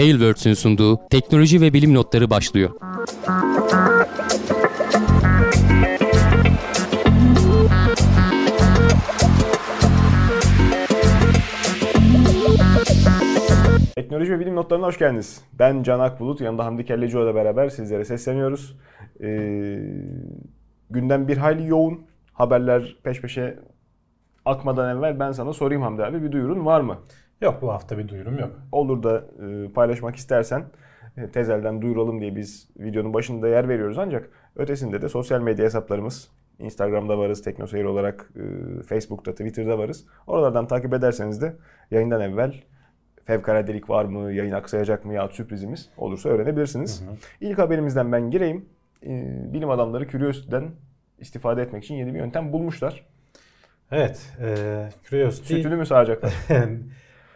Tailwords'ün sunduğu teknoloji ve bilim notları başlıyor. Teknoloji ve bilim notlarına hoş geldiniz. Ben Can Akbulut, yanımda Hamdi Kellecioğlu ile beraber sizlere sesleniyoruz. Ee, gündem bir hayli yoğun. Haberler peş peşe akmadan evvel ben sana sorayım Hamdi abi bir duyurun var mı? Yok bu hafta bir duyurum yok. Olur da e, paylaşmak istersen e, tezelden duyuralım diye biz videonun başında yer veriyoruz ancak ötesinde de sosyal medya hesaplarımız Instagram'da varız, Teknoseyir olarak e, Facebook'ta, Twitter'da varız. Oralardan takip ederseniz de yayından evvel fevkaladelik var mı, yayın aksayacak mı ya sürprizimiz olursa öğrenebilirsiniz. Hı hı. İlk haberimizden ben gireyim. E, bilim adamları Curiosity'den istifade etmek için yeni bir yöntem bulmuşlar. Evet, e, Curiosity... Sütünü mü sağacaklar?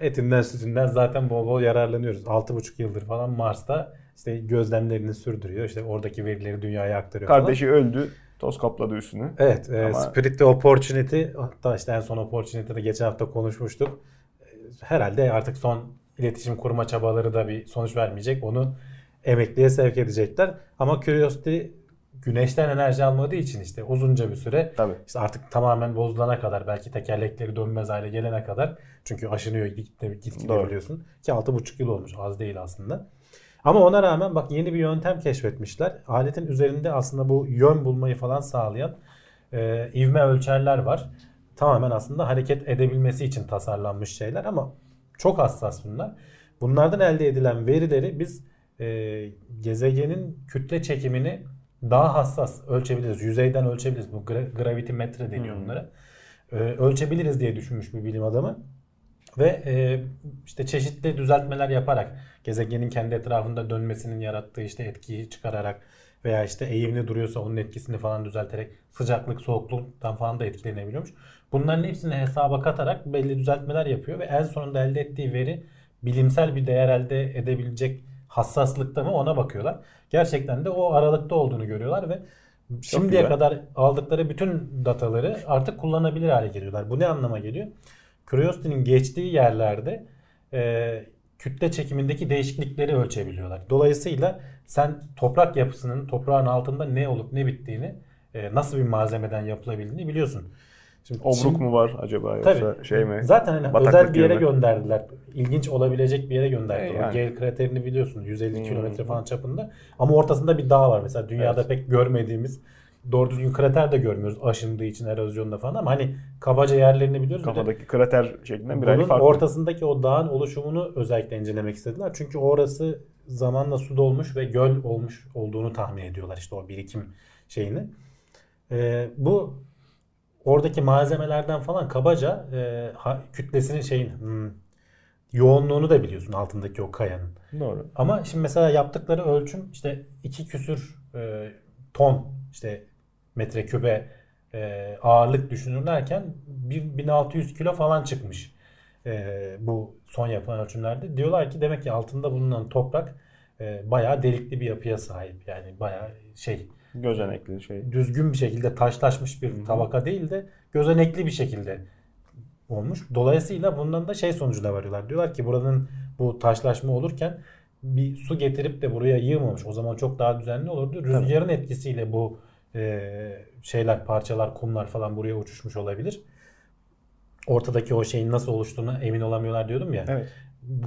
etinden sütünden zaten bol bol yararlanıyoruz. 6,5 yıldır falan Mars'ta işte gözlemlerini sürdürüyor. İşte oradaki verileri dünyaya aktarıyor Kardeşi falan. öldü. Toz kapladı üstünü. Evet. E, Ama... Spirit ve Opportunity hatta işte en son Opportunity'de geçen hafta konuşmuştuk. Herhalde artık son iletişim kurma çabaları da bir sonuç vermeyecek. Onu emekliye sevk edecekler. Ama Curiosity güneşten enerji almadığı için işte uzunca bir süre Tabii. işte artık tamamen bozulana kadar belki tekerlekleri dönmez hale gelene kadar çünkü aşınıyor git git biliyorsun ki 6,5 yıl olmuş az değil aslında. Ama ona rağmen bak yeni bir yöntem keşfetmişler. Aletin üzerinde aslında bu yön bulmayı falan sağlayan e, ivme ölçerler var. Tamamen aslında hareket edebilmesi için tasarlanmış şeyler ama çok hassas bunlar. Bunlardan elde edilen verileri biz e, gezegenin kütle çekimini daha hassas ölçebiliriz. Yüzeyden ölçebiliriz. Bu gra- gravity metre deniyor hmm. bunlara. Ee, ölçebiliriz diye düşünmüş bir bilim adamı. Ve e, işte çeşitli düzeltmeler yaparak gezegenin kendi etrafında dönmesinin yarattığı işte etkiyi çıkararak veya işte eğimli duruyorsa onun etkisini falan düzelterek sıcaklık soğukluktan falan da etkilenebiliyormuş. Bunların hepsini hesaba katarak belli düzeltmeler yapıyor ve en sonunda elde ettiği veri bilimsel bir değer elde edebilecek hassaslıkta mı ona bakıyorlar. Gerçekten de o aralıkta olduğunu görüyorlar ve Çok şimdiye güzel. kadar aldıkları bütün dataları artık kullanabilir hale geliyorlar. Bu ne anlama geliyor? Curiosity'nin geçtiği yerlerde e, kütle çekimindeki değişiklikleri ölçebiliyorlar. Dolayısıyla sen toprak yapısının toprağın altında ne olup ne bittiğini, e, nasıl bir malzemeden yapılabildiğini biliyorsun. Şimdi Obruk mu var acaba yoksa tabii, şey mi? Zaten hani özel bir yere mi? gönderdiler. İlginç olabilecek bir yere gönderdiler. E yani. Gale kraterini biliyorsun 150 hmm. kilometre falan çapında. Ama ortasında bir dağ var. Mesela dünyada evet. pek görmediğimiz doğru düzgün krater de görmüyoruz aşındığı için erozyonda falan ama hani kabaca yerlerini biliyoruz. Kafadaki krater şeklinde bir Bunun farklı. ortasındaki o dağın oluşumunu özellikle incelemek istediler. Çünkü orası zamanla su dolmuş ve göl olmuş olduğunu tahmin ediyorlar işte o birikim şeyini. Ee, bu oradaki malzemelerden falan kabaca e, ha, kütlesinin şeyin hmm, yoğunluğunu da biliyorsun altındaki o kayanın. Doğru. Ama şimdi mesela yaptıkları ölçüm işte iki küsür e, ton işte metrekübe e, ağırlık düşünürlerken 1600 kilo falan çıkmış. E, bu son yapılan ölçümlerde. Diyorlar ki demek ki altında bulunan toprak e, bayağı delikli bir yapıya sahip. Yani bayağı şey gözenekli şey. Düzgün bir şekilde taşlaşmış bir Hı-hı. tabaka değil de gözenekli bir şekilde olmuş. Dolayısıyla bundan da şey sonucuna varıyorlar. Diyorlar ki buranın bu taşlaşma olurken bir su getirip de buraya yığmamış. O zaman çok daha düzenli olurdu. Rüzgarın Tabii. etkisiyle bu e, şeyler, parçalar, kumlar falan buraya uçuşmuş olabilir. Ortadaki o şeyin nasıl oluştuğunu emin olamıyorlar diyordum ya. Evet.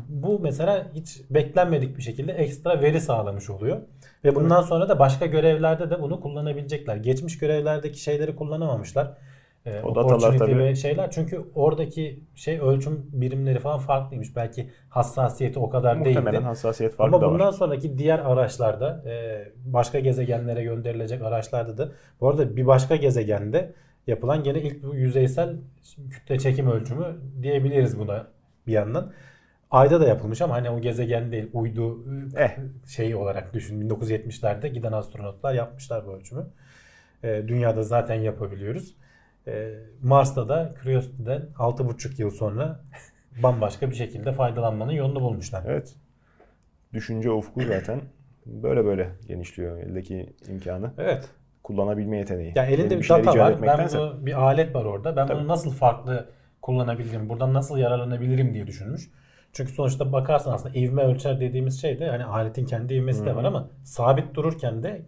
Bu mesela hiç beklenmedik bir şekilde ekstra veri sağlamış oluyor. Ve bundan evet. sonra da başka görevlerde de bunu kullanabilecekler. Geçmiş görevlerdeki şeyleri kullanamamışlar. Ee, o datalar tabii. Ve şeyler çünkü oradaki şey ölçüm birimleri falan farklıymış. Belki hassasiyeti o kadar Muhtemelen değildi. Muhtemelen hassasiyet farklı Ama bundan var. sonraki diğer araçlarda e, başka gezegenlere gönderilecek araçlarda da bu arada bir başka gezegende yapılan gene ilk bu yüzeysel kütle çekim ölçümü diyebiliriz buna bir yandan. Ayda da yapılmış ama hani o gezegen değil uydu eh. şeyi olarak düşün. 1970'lerde giden astronotlar yapmışlar bu ölçümü. E, dünyada zaten yapabiliyoruz. E, Mars'ta da Curiosity'den 6,5 yıl sonra bambaşka bir şekilde faydalanmanın yolunu bulmuşlar. Evet. Düşünce ufku zaten böyle böyle genişliyor eldeki imkanı. Evet. Kullanabilme yeteneği. Ya elinde bir, bir data var. Ben bunu bir alet var orada. Ben Tabii. bunu nasıl farklı kullanabilirim? Buradan nasıl yararlanabilirim diye düşünmüş. Çünkü sonuçta bakarsan aslında ivme ölçer dediğimiz şey de hani aletin kendi ivmesi de var ama sabit dururken de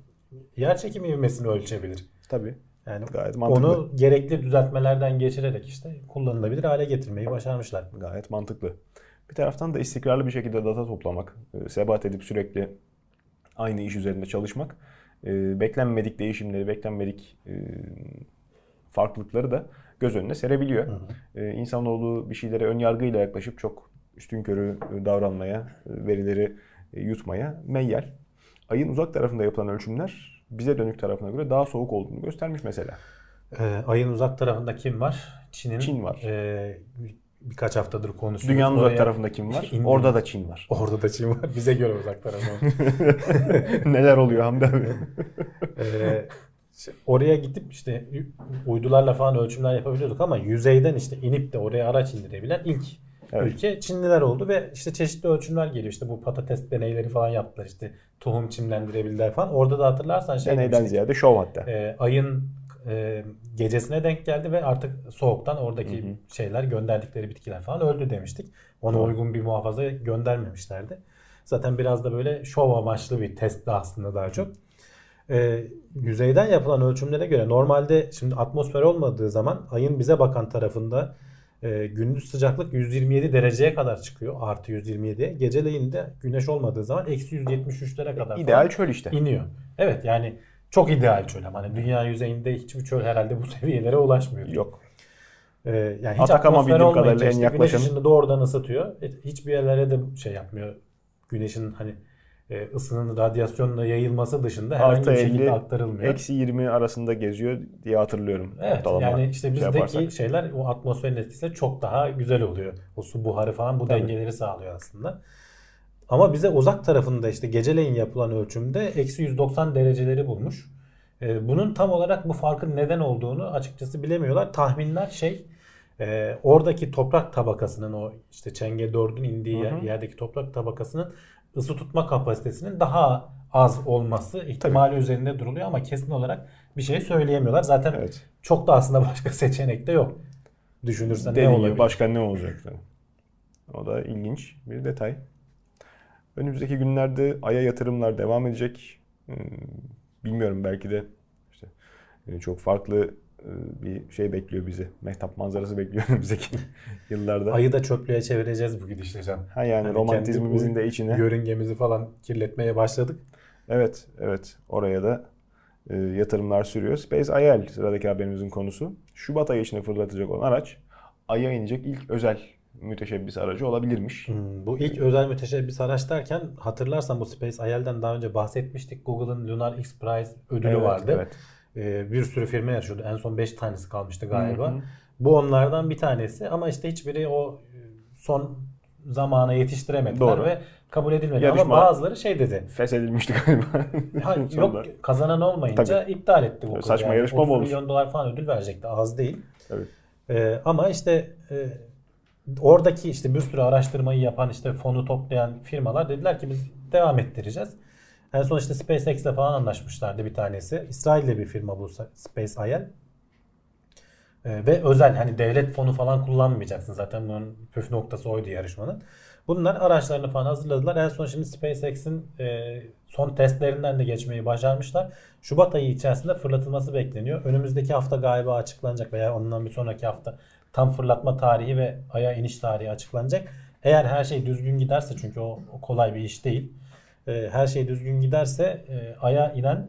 yer çekimi ivmesini ölçebilir. Tabii. Yani Gayet mantıklı. onu gerekli düzeltmelerden geçirerek işte kullanılabilir hale getirmeyi başarmışlar. Gayet mantıklı. Bir taraftan da istikrarlı bir şekilde data toplamak, e, sebat edip sürekli aynı iş üzerinde çalışmak, e, beklenmedik değişimleri, beklenmedik e, farklılıkları da göz önüne serebiliyor. E, İnsanoğlu bir şeylere ön yargıyla yaklaşıp çok üstünkörü davranmaya, verileri e, yutmaya meyyal. Ayın uzak tarafında yapılan ölçümler bize dönük tarafına göre daha soğuk olduğunu göstermiş mesela. Ee, ayın uzak tarafında kim var? Çin'in Çin var. e, birkaç haftadır konuşuyoruz. Dünyanın uzak Oraya- tarafında kim var? İndi. Orada da Çin var. Orada da Çin var. Bize göre uzak tarafı. Neler oluyor Hamdi abi? Ee, oraya gidip işte uydularla falan ölçümler yapabiliyorduk ama yüzeyden işte inip de oraya araç indirebilen ilk Evet. ülke Çinliler oldu ve işte çeşitli ölçümler geliyor. İşte bu patates deneyleri falan yaptılar. İşte tohum çimlendirebildiler falan. Orada da hatırlarsan şey Deneyden demiştik. ziyade şov hatta. e, ayın e, gecesine denk geldi ve artık soğuktan oradaki şeyler gönderdikleri bitkiler falan öldü demiştik. Ona Doğru. uygun bir muhafaza göndermemişlerdi. Zaten biraz da böyle şov amaçlı bir testti aslında daha çok. E, yüzeyden yapılan ölçümlere göre normalde şimdi atmosfer olmadığı zaman ayın bize bakan tarafında e, gündüz sıcaklık 127 dereceye kadar çıkıyor. Artı 127'ye. Geceleyin de güneş olmadığı zaman eksi 173'lere kadar İdeal çöl işte. iniyor. Evet yani çok ideal çöl ama hani dünya yüzeyinde hiçbir çöl herhalde bu seviyelere ulaşmıyor. Yok. Ee, yani hiç Atakama bildiğim kadarıyla en işte güneş ışını doğrudan ısıtıyor. E, Hiçbir yerlere de şey yapmıyor. Güneşin hani e, ısının radyasyonla yayılması dışında herhangi Artı bir şekilde 50, aktarılmıyor. eksi 20 arasında geziyor diye hatırlıyorum. Evet yani işte şey bizdeki yaparsak. şeyler o atmosferin etkisiyle çok daha güzel oluyor. O su buharı falan bu Tabii. dengeleri sağlıyor aslında. Ama bize uzak tarafında işte geceleyin yapılan ölçümde eksi 190 dereceleri bulmuş. Ee, bunun tam olarak bu farkın neden olduğunu açıkçası bilemiyorlar. Tahminler şey e, oradaki toprak tabakasının o işte Çenge 4'ün indiği yer- yerdeki toprak tabakasının ısı tutma kapasitesinin daha az olması ihtimali üzerinde duruluyor ama kesin olarak bir şey söyleyemiyorlar. Zaten Evet. çok da aslında başka seçenek de yok. Düşünürsen ne Dediğin gibi olabilir? başka ne olacak? tabii. O da ilginç bir detay. Önümüzdeki günlerde Ay'a yatırımlar devam edecek. Hmm, Bilmiyorum belki de işte e, çok farklı bir şey bekliyor bizi. Mehtap manzarası bekliyor önümüzdeki yıllarda. Ayı da çöplüğe çevireceğiz bu gidişle can. Ha yani Hani romantizmimizin de içine. Yörüngemizi falan kirletmeye başladık. Evet, evet. Oraya da e, yatırımlar sürüyor. Space IL sıradaki haberimizin konusu. Şubat ayı içinde fırlatacak olan araç Ay'a inecek ilk özel müteşebbis aracı olabilirmiş. Hmm, bu ilk özel müteşebbis araç derken hatırlarsan bu Space IL'den daha önce bahsetmiştik. Google'ın Lunar X Prize ödülü Evet, vardı. evet. Ee, bir sürü firma yarışıyordu. En son 5 tanesi kalmıştı galiba. Hı hı. Bu onlardan bir tanesi ama işte hiçbiri o e, son zamana yetiştiremediler Doğru. ve kabul edilmedi. Yarışma- Ama bazıları şey dedi. Feshedilmişti galiba. Ha, yok kazanan olmayınca iptal etti Google. Saçma yarışma mı 30 olur? milyon dolar falan ödül verecekti. Az değil. Evet. Ee, ama işte e, oradaki işte bir sürü araştırmayı yapan işte fonu toplayan firmalar dediler ki biz devam ettireceğiz. En son işte SpaceX'le falan anlaşmışlardı bir tanesi. İsrail'de bir firma bu Space IL. Ee, ve özel hani devlet fonu falan kullanmayacaksın. Zaten bunun püf noktası oydu yarışmanın. Bunlar araçlarını falan hazırladılar. En son şimdi SpaceX'in e, son testlerinden de geçmeyi başarmışlar. Şubat ayı içerisinde fırlatılması bekleniyor. Önümüzdeki hafta galiba açıklanacak veya ondan bir sonraki hafta tam fırlatma tarihi ve aya iniş tarihi açıklanacak. Eğer her şey düzgün giderse çünkü o, o kolay bir iş değil. E, her şey düzgün giderse e, aya inen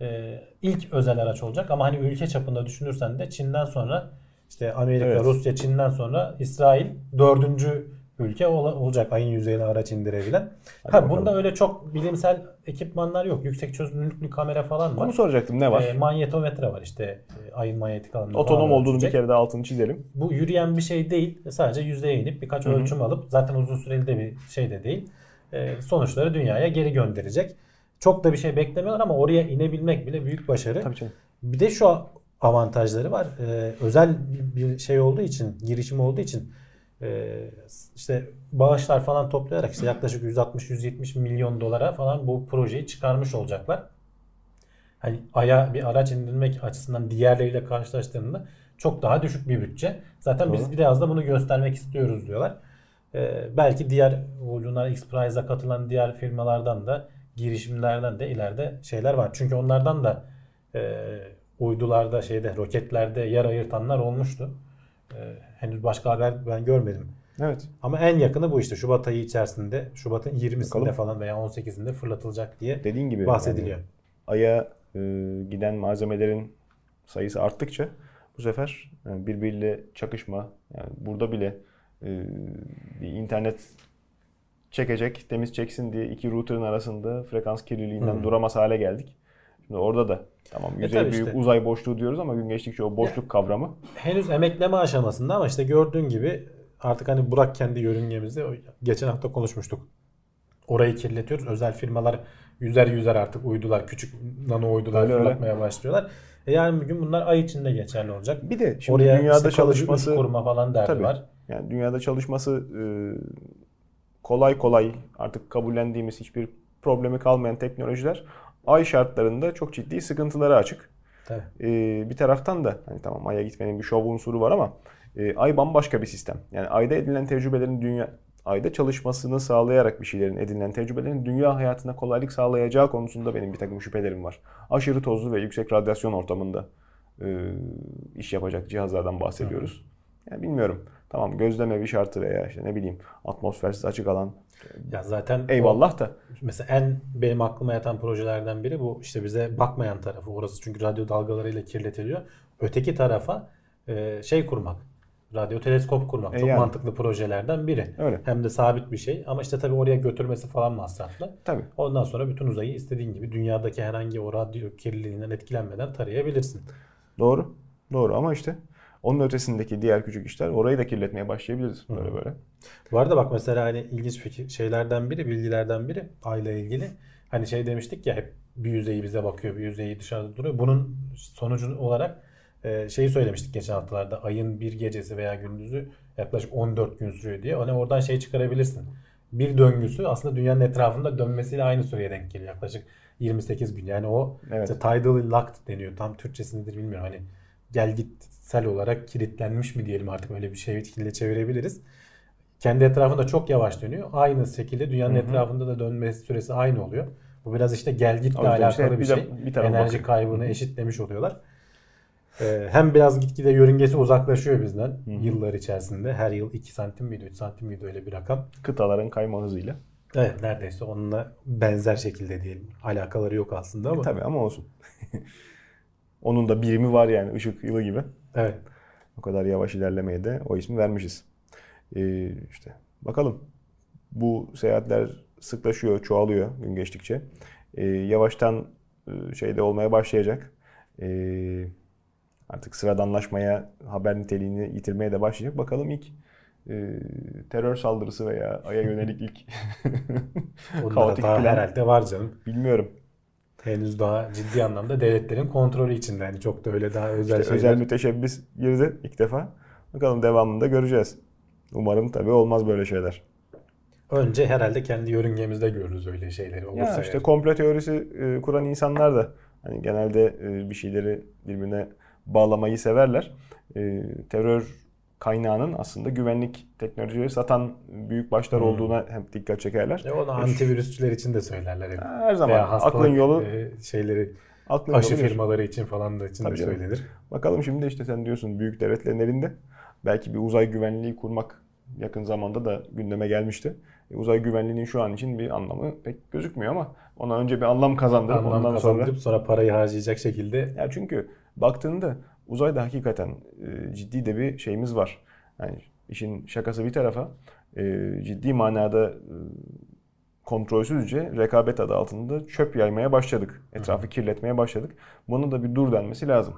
e, ilk özel araç olacak. Ama hani ülke çapında düşünürsen de Çin'den sonra işte Amerika, Evet. Rusya, Çin'den sonra İsrail dördüncü ülke ola- olacak ayın yüzeyine araç indirebilen. Hadi Ha, bakalım. bunda öyle çok bilimsel ekipmanlar yok. Yüksek çözünürlüklü kamera falan var. Onu soracaktım ne var? E, manyetometre var işte e, ayın manyetik alanını Otonom olduğunu bir kere de altını çizelim. Bu yürüyen bir şey değil. Sadece yüzeye inip birkaç Hı hı. ölçüm alıp zaten uzun süreli de bir şey de değil. E, sonuçları dünyaya geri gönderecek. Çok da bir şey beklemiyorlar ama oraya inebilmek bile büyük başarı. Tabii canım. Bir de şu avantajları var. Ee, özel bir şey olduğu için, girişim olduğu için e, işte bağışlar falan toplayarak işte yaklaşık 160-170 milyon dolara falan bu projeyi çıkarmış olacaklar. Hani aya bir araç indirmek açısından diğerleriyle karşılaştığında çok daha düşük bir bütçe. Zaten biz Doğru. biraz da bunu göstermek istiyoruz diyorlar. E, belki diğer Lunar X Prize'a katılan diğer firmalardan da girişimlerden de ileride şeyler var. Çünkü onlardan da e, uydularda şeyde roketlerde yer ayırtanlar olmuştu. E, henüz başka haber ben görmedim. Evet. Ama en yakını bu işte Şubat ayı içerisinde Şubat'ın 20'sinde Bakalım. falan veya 18'inde fırlatılacak diye Dediğin gibi bahsediliyor. yani Ay'a e, giden malzemelerin sayısı arttıkça bu sefer yani birbiriyle çakışma yani burada bile e, bir internet çekecek, temiz çeksin diye iki router'ın arasında frekans kirliliğinden Hı. duramaz hale geldik. Şimdi orada da tamam yüzey tabii büyük işte. uzay boşluğu diyoruz ama gün geçtikçe o boşluk kavramı henüz emekleme aşamasında ama işte gördüğün gibi artık hani Burak kendi yörüngemizde geçen hafta konuşmuştuk. Orayı kirletiyoruz. Özel firmalar yüzer yüzer artık uydular, küçük nano uydular Öyle öyle. fırlatmaya başlıyorlar. E yarın bir gün bunlar ay içinde geçerli olacak. bir de şimdi Oraya dünyada işte çalışması kurma falan derdi Tabii. var. Yani dünyada çalışması e, kolay kolay artık kabullendiğimiz hiçbir problemi kalmayan teknolojiler ay şartlarında çok ciddi sıkıntılara açık. Tabii. E, bir taraftan da hani tamam Ay'a gitmenin bir şov unsuru var ama e, Ay bambaşka bir sistem. Yani Ay'da edinilen tecrübelerin dünya Ay'da çalışmasını sağlayarak bir şeylerin edinilen tecrübelerin dünya hayatına kolaylık sağlayacağı konusunda benim bir takım şüphelerim var. Aşırı tozlu ve yüksek radyasyon ortamında e, iş yapacak cihazlardan bahsediyoruz. Yani bilmiyorum. Tamam gözleme bir şartı veya işte ne bileyim atmosfersiz açık alan. Ya zaten o- Eyvallah da. mesela en benim aklıma yatan projelerden biri bu işte bize bakmayan tarafı orası çünkü radyo dalgalarıyla kirletiliyor. Öteki tarafa e, şey kurmak. Radyo teleskop kurmak. E Çok yani. mantıklı projelerden biri. Öyle. Hem de sabit bir şey ama işte tabii oraya götürmesi falan masraflı. Tabii. Ondan sonra bütün uzayı istediğin gibi dünyadaki herhangi o radyo kirliliğinden etkilenmeden tarayabilirsin. Doğru. Doğru ama işte onun ötesindeki diğer küçük işler orayı da kirletmeye başlayabiliriz böyle böyle. Bu arada bak mesela hani ilginç fikir, şeylerden biri, bilgilerden biri ayla ilgili. Hani şey demiştik ya hep bir yüzeyi bize bakıyor, bir yüzeyi dışarıda duruyor. Bunun sonucu olarak e, şeyi söylemiştik geçen haftalarda. Ayın bir gecesi veya gündüzü yaklaşık 14 gün sürüyor diye. Hani oradan şey çıkarabilirsin. Bir döngüsü aslında dünyanın etrafında dönmesiyle aynı süreye denk geliyor. Yaklaşık 28 gün. Yani o Evet. işte tidally locked deniyor. Tam Türkçesi nedir bilmiyorum. Hani gel gitsel olarak kilitlenmiş mi diyelim artık öyle bir şekilde çevirebiliriz kendi etrafında çok yavaş dönüyor. Aynı şekilde dünyanın etrafında da dönme süresi aynı oluyor. Bu biraz işte gel gitle işte alakalı hep bir bir de- şey. bir Enerji bakıyor. kaybını eşitlemiş oluyorlar. Ee, hem biraz gitgide yörüngesi uzaklaşıyor bizden yıllar içerisinde. Her yıl 2 santim miydi 3 santim miydi öyle bir rakam. Kıtaların kayma hızıyla. Evet neredeyse onunla benzer şekilde diyelim. Alakaları yok aslında ama. E, tabii ama olsun. Onun da birimi var yani ışık yılı gibi. Evet. O kadar yavaş ilerlemeye de o ismi vermişiz. Ee, işte bakalım. Bu seyahatler sıklaşıyor, çoğalıyor gün geçtikçe. Ee, yavaştan e, şeyde olmaya başlayacak. Ee, artık sıradanlaşmaya, haber niteliğini yitirmeye de başlayacak. Bakalım ilk e, terör saldırısı veya Ay'a yönelik ilk kaotik plan. herhalde var canım. Bilmiyorum. Henüz daha ciddi anlamda devletlerin kontrolü içinde. Yani çok da öyle daha özel İşte şeyler. özel müteşebbis girdi ilk defa. Bakalım devamında göreceğiz. Umarım tabii olmaz böyle şeyler. Önce herhalde kendi yörüngemizde görürüz öyle şeyleri olursa. Ya işte yani. komplo teorisi e, kuran insanlar da hani genelde e, bir şeyleri birbirine bağlamayı severler. E, terör kaynağının aslında güvenlik teknolojileri satan büyük başlar Hmm. olduğuna hep dikkat çekerler. E onu antivirüsçüler için de söylerler hep. Her zaman Veya aklın yolu e, şeyleri aklın aşı yolu firmaları için falan da için Tabii de canım. söylenir. Bakalım şimdi işte sen diyorsun büyük devletlerin elinde. Belki bir uzay güvenliği kurmak yakın zamanda da gündeme gelmişti. E, uzay güvenliğinin şu an için bir anlamı pek gözükmüyor ama ona önce bir anlam kazandırıp Anlam ondan sonra kazandırıp sonra parayı harcayacak şekilde Ya çünkü baktığında uzayda hakikaten e, ciddi de bir şeyimiz var. Yani işin şakası bir tarafa e, ciddi manada e, kontrolsüzce rekabet adı altında çöp yaymaya başladık. Etrafı kirletmeye başladık. Buna da bir dur denmesi lazım.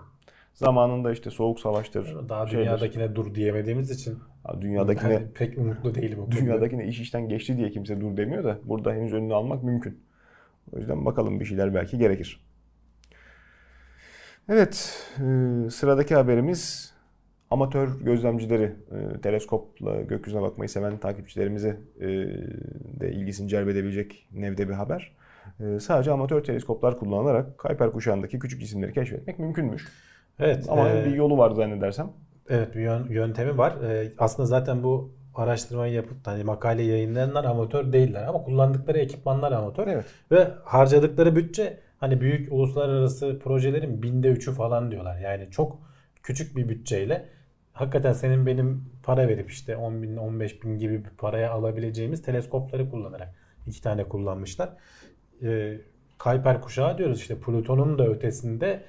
Zamanında işte soğuk savaştır. daha şeydir. dünyadakine dur diyemediğimiz için dünyadakine ben pek umutlu değilim. o konuda. dünyadakine iş işten geçti diye kimse dur demiyor da burada henüz önünü almak mümkün. O yüzden bakalım bir şeyler belki gerekir. Evet, e, sıradaki haberimiz amatör gözlemcileri, e, teleskopla gökyüzüne bakmayı seven takipçilerimizi e, de ilgisini celbedebilecek nevde bir haber. E, sadece amatör teleskoplar kullanılarak Kuiper kuşağındaki küçük cisimleri keşfetmek mümkünmüş. Evet. Ama e, bir yolu var zannedersem. Evet bir yön- yöntemi var. Aslında zaten bu araştırmayı yapıp hani makale yayınlayanlar amatör değiller ama kullandıkları ekipmanlar amatör. Evet. Ve harcadıkları bütçe hani büyük uluslararası projelerin binde üçü falan diyorlar. Yani çok küçük bir bütçeyle hakikaten senin benim para verip işte 10 bin 15 bin gibi bir paraya alabileceğimiz teleskopları kullanarak iki tane kullanmışlar. Ee, Kuiper kuşağı diyoruz işte Plüton'un da ötesinde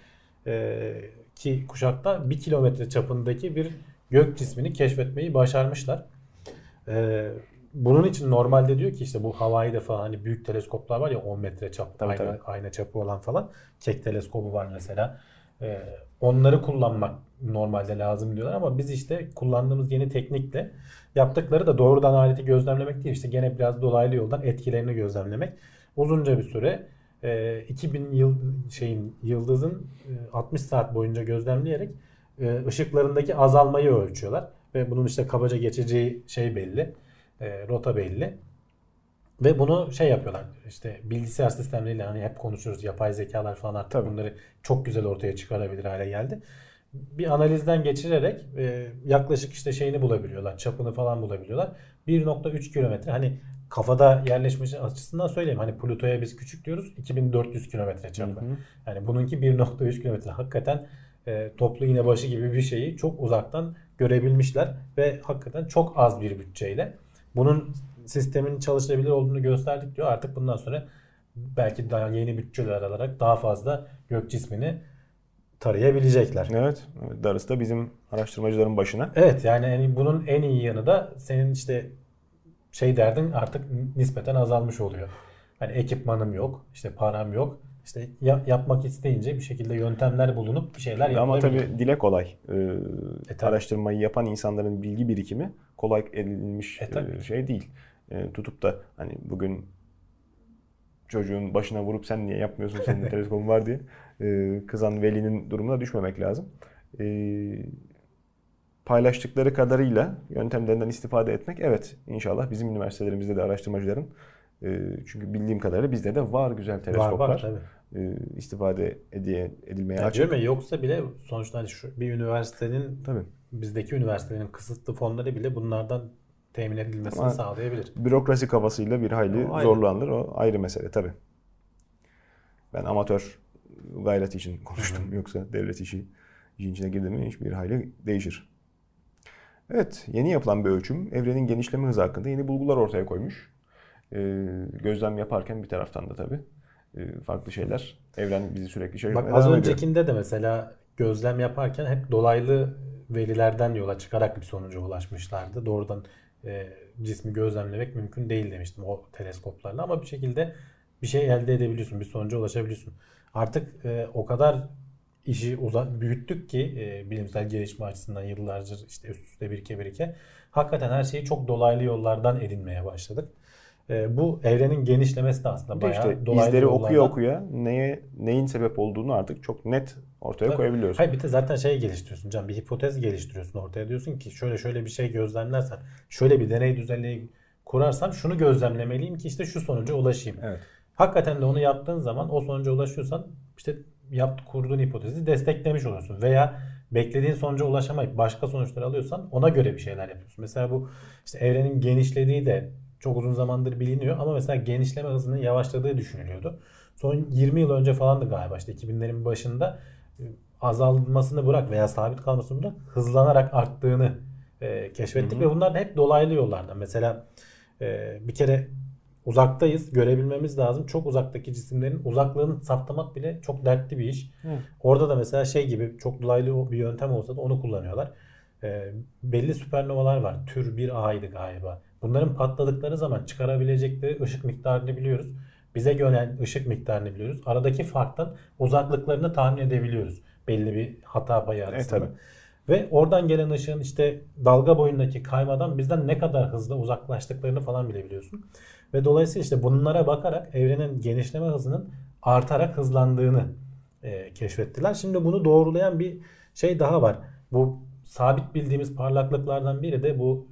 e, ki kuşakta bir kilometre çapındaki bir gök cismini keşfetmeyi başarmışlar. Ee, bunun için normalde diyor ki işte bu Hawaii'de falan hani büyük teleskoplar var ya 10 metre çap, Tabii, ayna, tabii. ayna çapı olan falan. Kek teleskobu var mesela. Ee, onları kullanmak normalde lazım diyorlar ama biz işte kullandığımız yeni teknikle yaptıkları da doğrudan aleti gözlemlemek değil işte gene biraz dolaylı yoldan etkilerini gözlemlemek. Uzunca bir süre e, 2000 yıl şeyin yıldızın e, 60 saat boyunca gözlemleyerek e, ışıklarındaki azalmayı ölçüyorlar ve bunun işte kabaca geçeceği şey belli. E, rota belli. Ve bunu şey yapıyorlar işte bilgisayar sistemleriyle hani hep konuşuyoruz yapay zekalar falan artık Tabii. bunları çok güzel ortaya çıkarabilir hale geldi. Bir analizden geçirerek e, yaklaşık işte şeyini bulabiliyorlar. Çapını falan bulabiliyorlar. 1.3 kilometre hani kafada yerleşmesi açısından söyleyeyim. Hani Plüto'ya biz küçük diyoruz. 2400 kilometre çapı. Hı hı. Yani bununki 1.3 kilometre. Hakikaten e, toplu iğne başı gibi bir şeyi çok uzaktan görebilmişler ve hakikaten çok az bir bütçeyle bunun sistemin çalışılabilir olduğunu gösterdik diyor. Artık bundan sonra belki daha yeni bütçeler alarak daha fazla gök cismini tarayabilecekler. Evet. Darısı da bizim araştırmacıların başına. Evet yani bunun en iyi yanı da senin işte şey derdin artık nispeten azalmış oluyor. Hani ekipmanım yok, işte param yok. İşte ya- yapmak isteyince bir şekilde yöntemler bulunup bir şeyler Ama yapılabiliyor. tabii dile kolay. Ee, tabii. araştırmayı yapan insanların bilgi birikimi kolay edinilmiş E, tabii. e, şey değil. E, tutup da hani bugün çocuğun başına vurup sen niye yapmıyorsun senin de teleskopun var diye e, kızan velinin durumuna düşmemek lazım. E, paylaştıkları kadarıyla yöntemlerinden istifade etmek evet inşallah bizim üniversitelerimizde de araştırmacıların e, çünkü bildiğim kadarıyla bizde de var güzel var teleskoplar. var tabii. E, istifade ediye, edilmeye Yani açık. ya, yoksa bile sonuçta hani şu bir üniversitenin Tabii. bizdeki üniversitenin kısıtlı fonları bile bunlardan temin edilmesini Ama- sağlayabilir. bürokrasi kafasıyla bir hayli O ayrı. zorlanır. O ayrı mesele tabii. Ben amatör gayret için konuştum. Yoksa devlet işi işin içine girdi mi hiçbir hayli değişir. Evet, yeni yapılan bir ölçüm evrenin genişleme hızı hakkında yeni bulgular ortaya koymuş. Ee, gözlem yaparken bir taraftan da tabii farklı şeyler. Evren bizi sürekli Bak şaşırtmaya az devam ediyor. öncekinde de mesela gözlem yaparken hep dolaylı verilerden yola çıkarak bir sonuca ulaşmışlardı. Doğrudan e, cismi gözlemlemek mümkün değil demiştim o teleskoplarla ama bir şekilde bir şey elde edebiliyorsun, bir sonuca ulaşabiliyorsun. Artık e, o kadar işi uza büyüttük ki e, bilimsel gelişme açısından yıllarca işte üst üste birike birike hakikaten her şeyi çok dolaylı yollardan edinmeye başladık. E, bu evrenin genişlemesi de aslında bayağı işte dolaylı izleri okuya yollardan- okuya neye neyin sebep olduğunu artık çok net ortaya Tabii. koyabiliyoruz. Hayır bir de zaten şey geliştiriyorsun Can. Bir hipotez geliştiriyorsun ortaya. Diyorsun ki şöyle şöyle bir şey gözlemlersen, şöyle bir deney düzenleyi kurarsam şunu gözlemlemeliyim ki işte şu sonuca ulaşayım. Evet. Hakikaten de onu yaptığın zaman o sonuca ulaşıyorsan işte yaptı kurduğun hipotezi desteklemiş olursun. Veya beklediğin sonuca ulaşamayıp başka sonuçlar alıyorsan ona göre bir şeyler yapıyorsun. Mesela bu işte evrenin genişlediği de çok uzun zamandır biliniyor ama mesela genişleme hızının yavaşladığı düşünülüyordu. Son 20 yıl önce falandı galiba işte 2000'lerin başında e, azalmasını bırak veya sabit kalmasını bırak hızlanarak arttığını e, keşfettik ve bunlar da hep dolaylı yollardan. Mesela e, bir kere uzaktayız görebilmemiz lazım. Çok uzaktaki cisimlerin uzaklığını saptamak bile çok dertli bir iş. Hı. Orada da mesela şey gibi çok dolaylı bir yöntem olsa da onu kullanıyorlar. E, belli süpernovalar var. Tür 1A'ydı galiba. Bunların patladıkları zaman çıkarabilecekleri ışık miktarını biliyoruz. Bize gelen ışık miktarını biliyoruz. Aradaki farktan uzaklıklarını tahmin edebiliyoruz. Belli bir hata payı arasında. tabii. Ve oradan gelen ışığın işte dalga boyundaki kaymadan bizden ne kadar hızlı uzaklaştıklarını falan bilebiliyorsun. Ve dolayısıyla işte bunlara bakarak evrenin genişleme hızının artarak hızlandığını e, keşfettiler. Şimdi bunu doğrulayan bir şey daha var. Bu sabit bildiğimiz parlaklıklardan biri de bu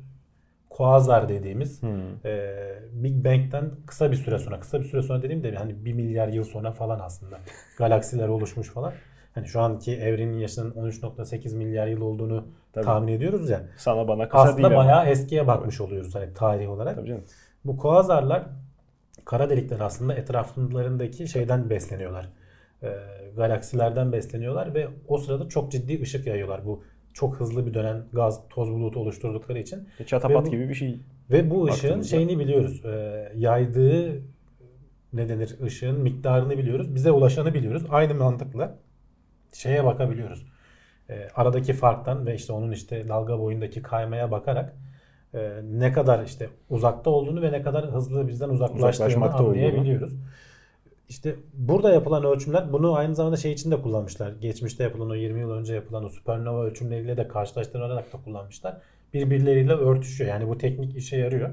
kuazar dediğimiz e, Big Bang'den kısa bir süre sonra, kısa bir süre sonra dediğim de hani 1 milyar yıl sonra falan aslında galaksiler oluşmuş falan. Hani şu anki evrenin yaşının 13.8 milyar yıl olduğunu Tabii. tahmin ediyoruz ya. Sana bana kısa Aslında değil ama. bayağı eskiye bakmış oluyoruz hani tarih olarak. Tabii canım. Bu kuazarlar kara delikler aslında etraflarındaki şeyden besleniyorlar. Ee, galaksilerden besleniyorlar ve o sırada çok ciddi ışık yayıyorlar. Bu çok hızlı bir dönen gaz toz bulutu oluşturdukları için. Çatapat Ve bu- gibi bir şey. Ve bu ışığın şeyini biliyoruz. Ee, yaydığı ne denir ışığın miktarını biliyoruz. Bize ulaşanı biliyoruz. Aynı mantıkla şeye bakabiliyoruz. Ee, aradaki farktan ve işte onun işte dalga boyundaki kaymaya bakarak e, ne kadar işte uzakta olduğunu ve ne kadar hızlı bizden uzaklaştığını Uzaklaşmakta olduğunu. İşte burada yapılan ölçümler bunu aynı zamanda şey için de kullanmışlar. Geçmişte yapılan o 20 yıl önce yapılan o süpernova ölçümleriyle de karşılaştırarak da kullanmışlar. Birbirleriyle örtüşüyor. Yani bu teknik işe yarıyor.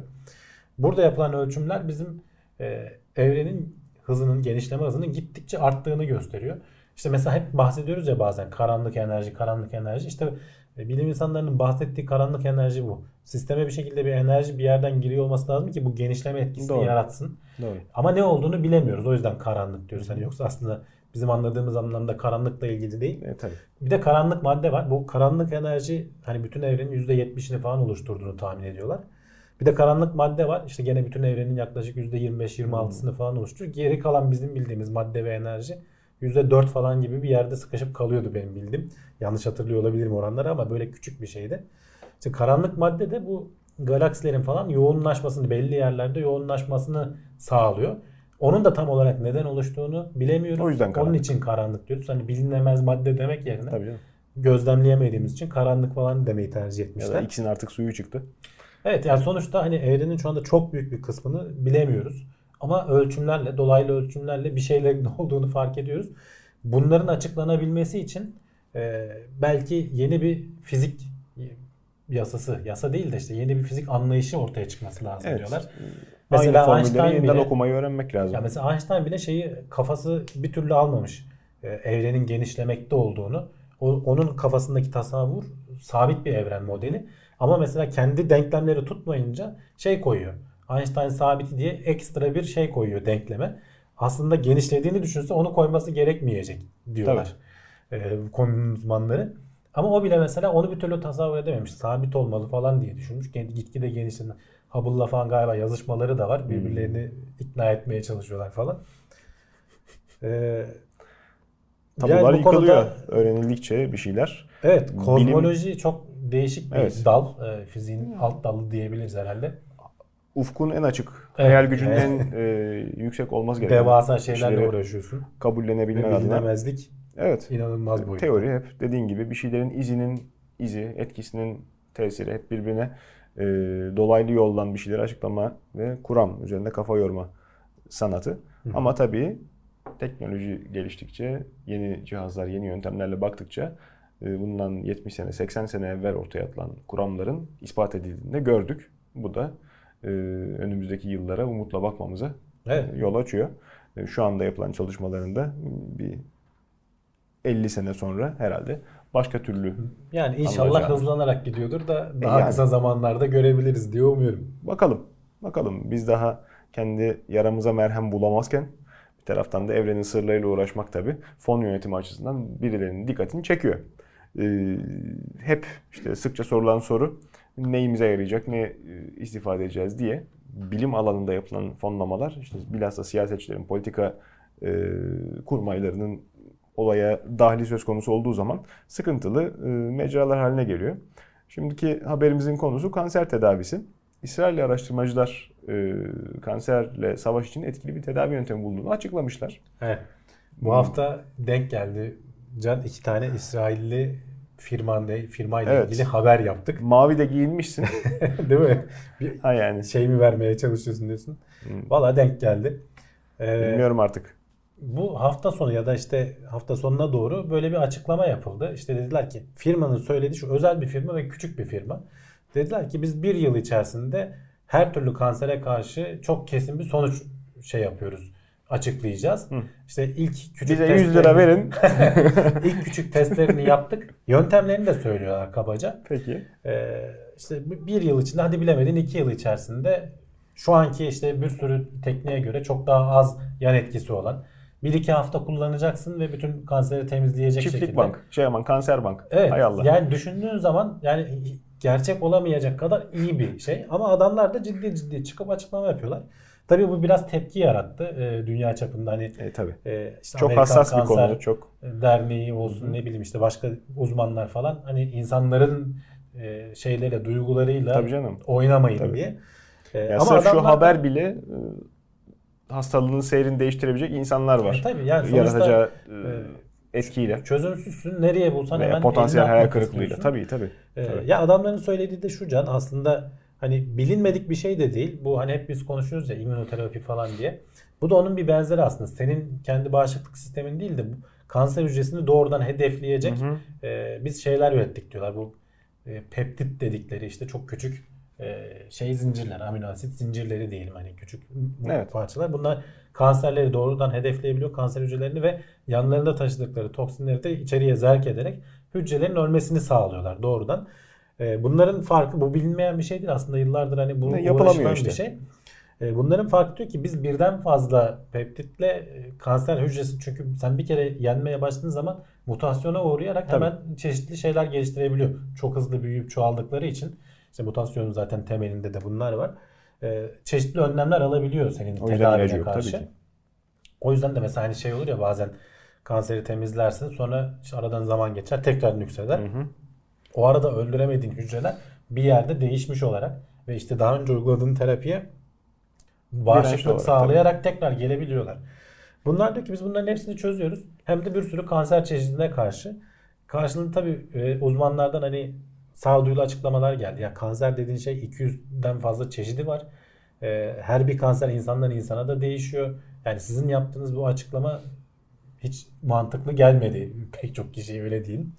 Burada yapılan ölçümler bizim e, evrenin hızının, genişleme hızının gittikçe arttığını gösteriyor. İşte mesela hep bahsediyoruz ya bazen karanlık enerji, karanlık enerji. İşte e, bilim insanlarının bahsettiği karanlık enerji bu. Sisteme bir şekilde bir enerji bir yerden giriyor olması lazım ki bu genişleme etkisini Doğru. yaratsın. Doğru. Ama ne olduğunu bilemiyoruz. O yüzden karanlık diyoruz. Hani yoksa aslında bizim anladığımız anlamda karanlıkla ilgili değil. E, tabii. Bir de karanlık madde var. Bu karanlık enerji hani bütün evrenin %70'ini falan oluşturduğunu tahmin ediyorlar. Bir de karanlık madde var. İşte gene bütün evrenin yaklaşık %25-26'sını falan oluşturuyor. Geri kalan bizim bildiğimiz madde ve enerji %4 falan gibi bir yerde sıkışıp kalıyordu benim bildiğim. Yanlış hatırlıyor olabilirim oranları ama böyle küçük bir şeydi. İşte karanlık madde de bu galaksilerin falan yoğunlaşmasını belli yerlerde yoğunlaşmasını sağlıyor. Onun da tam olarak neden oluştuğunu bilemiyoruz. O yüzden Onun karanlık. için karanlık diyoruz. Hani bilinemez madde demek yerine Tabii canım. gözlemleyemediğimiz için karanlık falan demeyi tercih Ya etmişler. da ikisinin artık suyu çıktı. Evet yani sonuçta hani evrenin şu anda çok büyük bir kısmını bilemiyoruz. Ama ölçümlerle, dolaylı ölçümlerle bir şeylerin olduğunu fark ediyoruz. Bunların açıklanabilmesi için e, belki yeni bir fizik yasası, yasa değil de işte yeni bir fizik anlayışı ortaya çıkması lazım Evet. diyorlar. Aynı Mesela formülleri Einstein yeniden bile- okumayı öğrenmek lazım. Ya mesela Einstein bile şeyi kafası bir türlü almamış. Ee, evrenin genişlemekte olduğunu. O, onun kafasındaki tasavvur sabit bir evren modeli. Ama mesela kendi denklemleri tutmayınca şey koyuyor. Einstein sabiti diye ekstra bir şey koyuyor denkleme. Aslında genişlediğini düşünse onu koyması gerekmeyecek diyorlar. Ee, konunun uzmanları. Ama o bile mesela onu bir türlü tasavvur edememiş. Sabit olmalı falan diye düşünmüş. Git- Gitgide genişledi. Hubble'la falan galiba yazışmaları da var. Birbirlerini ikna etmeye çalışıyorlar falan. Ee, Tabular yani yıkılıyor. konuda- Öğrenildikçe bir şeyler. evet, Bilim- kozmoloji çok değişik bir Evet. dal. Ee, fiziğin alt dalı diyebiliriz herhalde. Ufkun en açık, Evet. hayal gücünün Evet. en e, yüksek olması gereken Devasa şeylerle uğraşıyorsun. kabullenebilmek Ve adına. bilinemezlik Evet. inanılmaz boyutta. Teori hep dediğin gibi bir şeylerin izinin izi, etkisinin tesiri hep birbirine e, dolaylı yoldan bir şeyleri açıklama ve kuram üzerinde kafa yorma sanatı. Ama tabii teknoloji geliştikçe, yeni cihazlar, yeni yöntemlerle baktıkça e, bundan 70 sene, 80 sene evvel ortaya atılan kuramların ispat edildiğini de gördük. Bu da e, önümüzdeki yıllara umutla bakmamıza Evet. yol açıyor. E, Şu anda yapılan çalışmalarında bir 50 sene sonra herhalde başka türlü Yani inşallah Anlayacağım. hızlanarak gidiyordur da daha yani. kısa zamanlarda görebiliriz diye umuyorum. bakalım. Bakalım biz daha kendi yaramıza merhem bulamazken bir taraftan da evrenin sırlarıyla uğraşmak tabii fon yönetimi açısından birilerinin dikkatini çekiyor. E, hep işte sıkça sorulan soru neyimize yarayacak, ne e, istifade edeceğiz diye bilim alanında yapılan fonlamalar işte bilhassa siyasetçilerin, politika e, kurmaylarının olaya dahili söz konusu olduğu zaman sıkıntılı e, mecralar haline geliyor. Şimdiki haberimizin konusu kanser tedavisi. İsrailli araştırmacılar e, kanserle savaş için etkili bir tedavi yöntemi bulduğunu açıklamışlar. Evet. Bu hafta denk geldi. Can iki tane İsrailli firmanda, firmayla Evet. ilgili haber yaptık. Mavi de giyinmişsin. Değil mi? Bir ha yani şey mi vermeye çalışıyorsun diyorsun. Valla denk geldi. Ee, bilmiyorum artık. bu hafta sonu ya da işte hafta sonuna doğru böyle bir açıklama yapıldı. İşte dediler ki firmanın söylediği şu özel bir firma ve küçük bir firma. Dediler ki biz bir yıl içerisinde her türlü kansere karşı çok kesin bir sonuç şey yapıyoruz. Açıklayacağız. İşte ilk küçük Bize 100 lira verin. ilk küçük testlerini yaptık. Yöntemlerini de söylüyorlar kabaca. Peki. Ee, işte bir- bir yıl içinde hadi bilemedin iki yıl içerisinde şu anki işte bir sürü tekniğe göre çok daha az yan etkisi olan Bir iki hafta kullanacaksın ve bütün kanseri temizleyecek Çiftlik şekilde. bank, şey aman kanser bank. Evet. Hay Allah. Yani düşündüğün zaman yani gerçek olamayacak kadar iyi bir şey. Ama adamlar da ciddi ciddi çıkıp açıklama yapıyorlar. Tabii bu biraz tepki yarattı e, dünya çapında hani E, tabii. e, işte Çok Amerikan hassas bir Kanser konu. Çok Derneği olsun ne bileyim işte başka uzmanlar falan hani insanların e, şeyleriyle duygularıyla Tabii canım. oynamayın Tabii. diye. E, Ya ama şu adamlar da- haber bile e, hastalığın seyrini değiştirebilecek insanlar var. E, tabii yani sonuçta Yaratacağı e, e, etkiyle çözümsüzsün nereye bulsan veya hemen potansiyel hayal kırıklığıyla. Tabii tabii. Ee, Tabii. ya adamların söylediği de şu can aslında hani bilinmedik bir şey de değil. Bu hani hep biz konuşuyoruz ya immünoterapi falan diye. Bu da onun bir benzeri aslında. Senin kendi bağışıklık sistemin değil de bu kanser hücresini doğrudan hedefleyecek Hı hı. e, biz şeyler ürettik diyorlar. Bu e, peptit dedikleri işte çok küçük e, şey zincirler, amino asit zincirleri diyelim hani küçük Evet. parçalar. Bunlar kanserleri doğrudan hedefleyebiliyor kanser hücrelerini ve yanlarında taşıdıkları toksinleri de içeriye zerk ederek hücrelerin ölmesini sağlıyorlar doğrudan. E, bunların farkı bu bilinmeyen bir şey değil aslında yıllardır hani bu yapılamıyor işte. bir şey. E, Bunların farkı diyor ki biz birden fazla peptitle e, kanser hücresi çünkü sen bir kere yenmeye başladığın zaman mutasyona uğrayarak Tabii. hemen çeşitli şeyler geliştirebiliyor. Çok hızlı büyüyüp çoğaldıkları için işte mutasyonun zaten temelinde de bunlar var. E, çeşitli önlemler alabiliyor senin tedavine karşı. tabii ki. O yüzden de mesela hani şey olur ya bazen kanseri temizlersin sonra işte aradan zaman geçer tekrar nükseder. Hı hı. O arada öldüremediğin hücreler bir yerde değişmiş olarak ve işte daha önce uyguladığın terapiye bağışıklık sağlayarak tekrar gelebiliyorlar. Bunlar diyor ki biz bunların hepsini çözüyoruz. Hem de bir sürü kanser çeşidine karşı. Karşılığında tabii e, uzmanlardan hani sağduyulu açıklamalar geldi. Ya kanser dediğin şey 200'den fazla çeşidi var. E, her bir kanser insandan insana da değişiyor. Yani sizin yaptığınız bu açıklama hiç mantıklı gelmedi pek çok kişiye öyle diyeyim.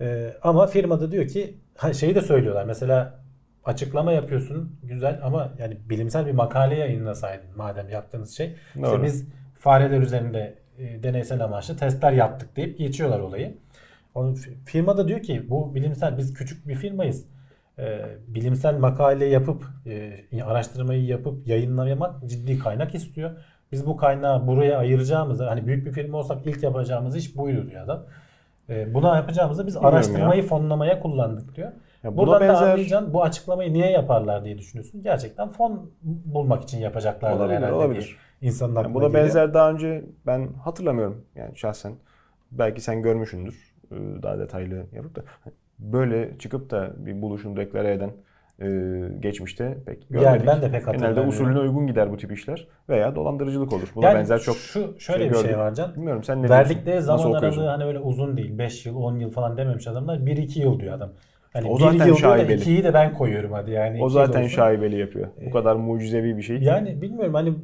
Ee, ama firmada diyor ki şeyi de söylüyorlar. Mesela açıklama yapıyorsun güzel ama yani bilimsel bir makale yayınlasaydın madem yaptığınız şey. İşte Doğru. biz fareler üzerinde e, deneysel amaçlı testler yaptık deyip geçiyorlar olayı. Onun fi- firma da diyor ki bu bilimsel biz küçük bir firmayız. Ee, bilimsel makale yapıp e, araştırmayı yapıp yayınlamak ciddi kaynak istiyor. Biz bu kaynağı buraya ayıracağımızı hani büyük bir firma olsak ilk yapacağımız iş buydu diyor adam. Ee, buna yapacağımızı biz Bilmiyorum araştırmayı fonlamaya kullandık diyor. Ya Buradan da benzer- anlayacaksın bu açıklamayı niye yaparlar diye düşünüyorsun. Gerçekten fon bulmak için yapacaklar Olabilir, herhalde olabilir. insanın aklına Yani buna geliyor. benzer daha önce ben hatırlamıyorum yani şahsen. Belki sen görmüşsündür e, daha detaylı yapıp da. Böyle çıkıp da bir buluşunu deklare eden e, geçmişte pek görmedik. Yani ben de pek Genelde usulüne uygun gider bu tip işler veya dolandırıcılık olur. Buna Yani benzer çok şu şöyle şey bir şey gördük. var Can. Bilmiyorum sen ne Verdikleri zaman aralığı hani öyle uzun değil. 5 yıl, 10 yıl falan dememiş adamlar. 1-2 yıl diyor adam. Hani O bir zaten yıl şaibeli. 2'yi de ben koyuyorum hadi yani. O zaten olsun. şaibeli yapıyor. Bu kadar mucizevi bir şey. Yani bilmiyorum hani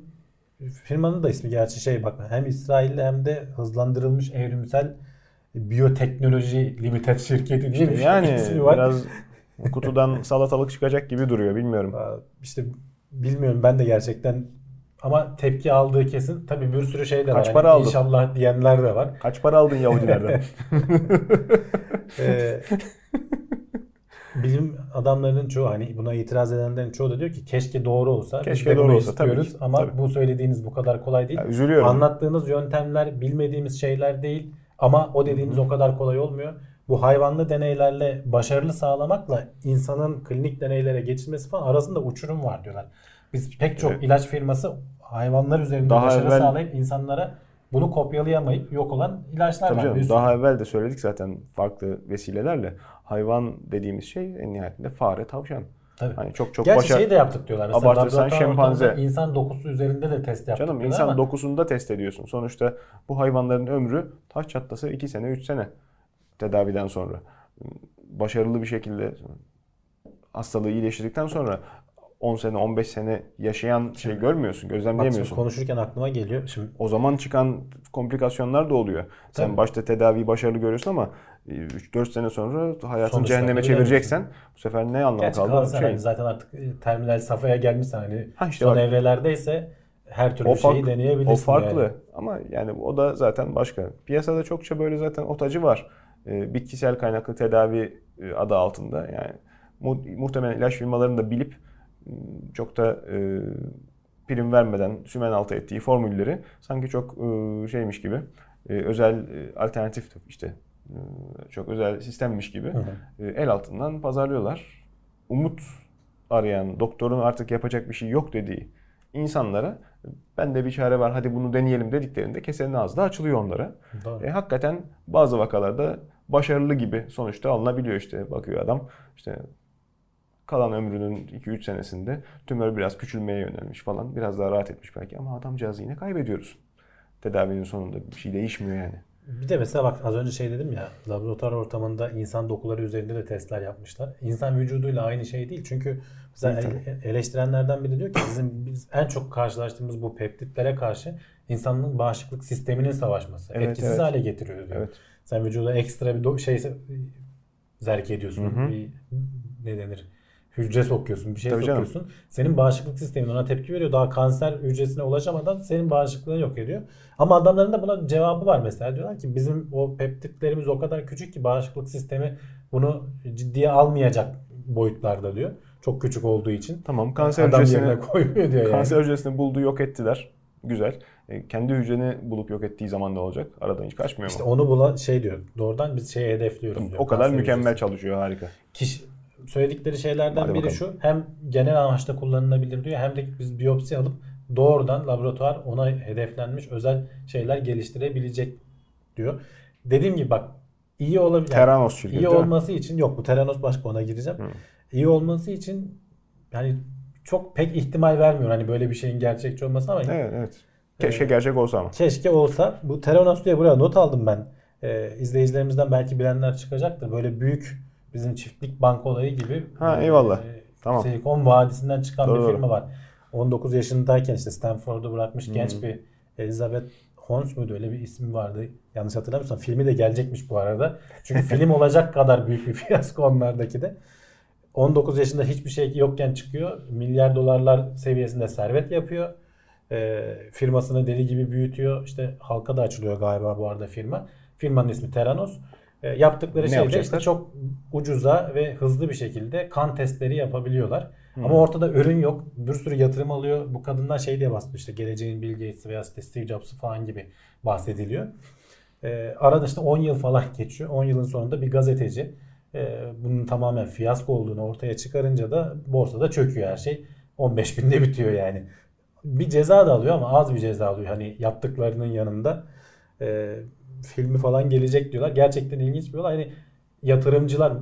firmanın da ismi gerçi şey bak hem İsrail'de hem de hızlandırılmış evrimsel biyoteknoloji limited şirketi diye bir şey yani ismi var. biraz kutudan salatalık çıkacak gibi duruyor bilmiyorum. İşte bilmiyorum ben de gerçekten ama tepki aldığı kesin. Tabii bir sürü şey de var. Kaç Hani para aldın? İnşallah diyenler de var. Kaç para aldın Yahudilerden? Ee, bilim adamlarının çoğu hani buna itiraz edenlerin çoğu da diyor ki keşke doğru olsa. Keşke doğru olsa, tabii ki, ama tabii. bu söylediğiniz bu kadar kolay değil. Ya, üzülüyorum. Anlattığınız yöntemler bilmediğimiz şeyler değil ama o dediğiniz o kadar kolay olmuyor. Bu hayvanlı deneylerle başarılı sağlamakla insanın klinik deneylere geçilmesi falan arasında uçurum var diyorlar. Biz pek çok Evet. ilaç firması hayvanlar üzerinde Daha başarı evvel- sağlayıp insanlara bunu kopyalayamayıp yok olan ilaçlar Tabii var. canım, daha evvel de söyledik zaten farklı vesilelerle. Hayvan dediğimiz şey en nihayetinde fare, tavşan. Tabii. Hani çok çok Gerçi başa... şey de yaptık diyorlar. Mesela Abartırsan şempanze. insan dokusu üzerinde de test yaptık Canım insan ama dokusunda test ediyorsun. Sonuçta bu hayvanların ömrü taş çatlasa 2 sene 3 sene tedaviden sonra. Başarılı bir şekilde hastalığı iyileştirdikten sonra 10 sene 15 sene yaşayan şey görmüyorsun, bak gözlemleyemiyorsun. konuşurken aklıma geliyor. Şimdi O zaman çıkan komplikasyonlar da oluyor. Sen Tabii. başta tedaviyi başarılı görüyorsun ama 3-4 sene sonra hayatın Sonuçlarını cehenneme çevireceksen bu sefer ne anlamı gerçi kaldı? Şey, hani zaten artık e, terminal safhaya gelmişsen hani Ha işte son bak. evrelerdeyse her türlü o, fark, şeyi deneyebilirsin. o farklı yani. ama yani o da zaten başka. Piyasada çokça böyle zaten otacı var. Ee, bitkisel kaynaklı tedavi e, adı altında yani mu- muhtemelen ilaç firmalarının da bilip m, çok da e, prim vermeden sümen altı ettiği formülleri sanki çok e, şeymiş gibi e, özel e, alternatif işte e, çok özel sistemmiş gibi e, el altından pazarlıyorlar. Umut arayan, doktorun artık yapacak bir şey yok dediği insanlara ben de bir çare var hadi bunu deneyelim dediklerinde kesenin ağzı da açılıyor onlara. Doğru. E, hakikaten bazı vakalarda başarılı gibi sonuçta alınabiliyor işte bakıyor adam işte kalan ömrünün 2-3 senesinde tümör biraz küçülmeye yönelmiş falan biraz daha rahat etmiş belki ama adamcağızı yine kaybediyoruz. Tedavinin sonunda bir şey değişmiyor yani. Bir de mesela bak az önce şey dedim ya laboratuvar ortamında insan dokuları üzerinde de testler yapmışlar. İnsan vücuduyla aynı şey değil. Çünkü mesela eleştirenlerden biri diyor ki bizim biz en çok karşılaştığımız bu peptitlere karşı insanın bağışıklık sisteminin savaşması. Evet, etkisiz evet. hale getiriyor diyor. Evet. Sen vücuda ekstra bir şey zerk ediyorsun. Hı hı. Bir, ne denir? Hücre sokuyorsun, bir şey Tabii canım. sokuyorsun. Senin bağışıklık sistemin ona tepki veriyor. Daha kanser hücresine ulaşamadan senin bağışıklığını yok ediyor. Ama adamların da buna cevabı var mesela. Diyorlar ki bizim o peptitlerimiz o kadar küçük ki bağışıklık sistemi bunu ciddiye almayacak boyutlarda diyor. Çok küçük olduğu için. Tamam kanser Adam hücresini koymuyor diyor yani. kanser hücresini buldu yok ettiler. Güzel. E, kendi hücreni bulup yok ettiği zaman ne olacak? Aradan hiç kaçmıyor İşte mu? onu bula şey diyor. Doğrudan biz şeyi hedefliyoruz diyor. O kadar mükemmel hücresi. çalışıyor harika. kişi söyledikleri şeylerden Hadi biri bakalım. şu. Hem genel amaçta kullanılabilir diyor hem de biz biyopsi alıp doğrudan laboratuvar ona hedeflenmiş özel şeyler geliştirebilecek diyor. Dediğim gibi bak iyi olabilir. Teranos şirketi iyi değil mi? olması için yok bu Teranos başka ona gireceğim. Hı. İyi olması için yani çok pek ihtimal vermiyor hani böyle bir şeyin gerçekçi olmasına ama Evet evet. Keşke gerçek olsa ama. Keşke olsa. Bu Theranos diye buraya not aldım ben. Ee, izleyicilerimizden belki bilenler çıkacaktır. Böyle büyük bizim çiftlik bank olayı gibi. Ha, e, eyvallah. Tamam. Silikon Vadisi'nden çıkan Doğru, bir firma var. 19 yaşındayken işte Stanford'u bırakmış Hmm. genç bir Elizabeth Holmes muydu öyle bir ismi vardı. Yanlış hatırlamıyorsam filmi de gelecekmiş bu arada. Çünkü film olacak kadar büyük bir fiyasko onlardaki de. 19 yaşında hiçbir şey yokken çıkıyor. Milyar dolarlar seviyesinde servet yapıyor. Ee, firmasını deli gibi büyütüyor. İşte halka da açılıyor galiba bu arada firma. Firmanın ismi Theranos. Ee, yaptıkları Ne şey de işte çok ucuza ve hızlı bir şekilde kan testleri yapabiliyorlar. Hmm. Ama ortada ürün yok. Bir sürü yatırım alıyor. Bu kadınlar şey diye bahsediyor işte geleceğin Bill Gates veya Steve Jobs'ı falan gibi bahsediliyor. Ee, arada işte 10 yıl falan geçiyor. 10 yılın sonunda bir gazeteci e, bunun tamamen fiyasko olduğunu ortaya çıkarınca da borsada çöküyor her şey. 15 günde bitiyor yani. Bir ceza da alıyor ama az bir ceza alıyor. Hani yaptıklarının yanında e, filmi falan gelecek diyorlar. Gerçekten ilginç bir olay. Hani yatırımcılar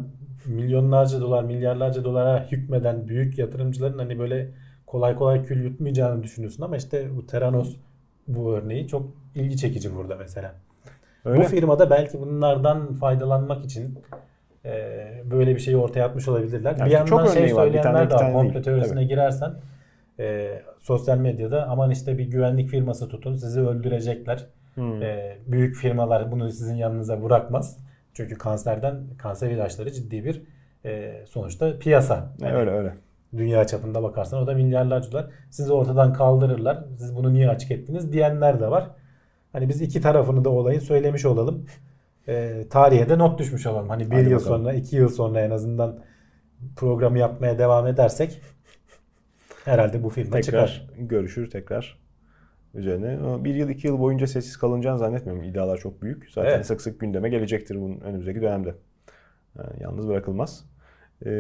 milyonlarca dolar, milyarlarca dolara hükmeden büyük yatırımcıların hani böyle kolay kolay kül yutmayacağını düşünüyorsun ama işte bu Theranos bu örneği çok ilgi çekici burada mesela. Öyle. Bu firmada belki bunlardan faydalanmak için e, böyle bir şeyi ortaya atmış olabilirler. Yani bir yandan çok şey söyleyenler de var. Komplo teorisine Tabii. girersen e, sosyal medyada aman işte bir güvenlik firması tutun sizi öldürecekler. Hmm. E, büyük firmalar bunu sizin yanınıza bırakmaz. Çünkü kanserden kanser ilaçları ciddi bir e, sonuçta piyasa. E, öyle öyle. Dünya çapında bakarsan o da milyarlarca dolar. Sizi ortadan kaldırırlar. Siz bunu niye açık ettiniz diyenler de var. Hani biz iki tarafını da olayın söylemiş olalım. E, tarihe de not düşmüş olalım. Hani bir Hadi yıl bakalım. sonra, iki yıl sonra en azından programı yapmaya devam edersek herhalde bu firma Tekrar çıkar. görüşür tekrar üzerine. Bir yıl iki yıl boyunca sessiz kalınacağını zannetmiyorum. İddialar çok büyük. Zaten Evet. sık sık gündeme gelecektir bunun önümüzdeki dönemde. Ha, yalnız bırakılmaz. Ee,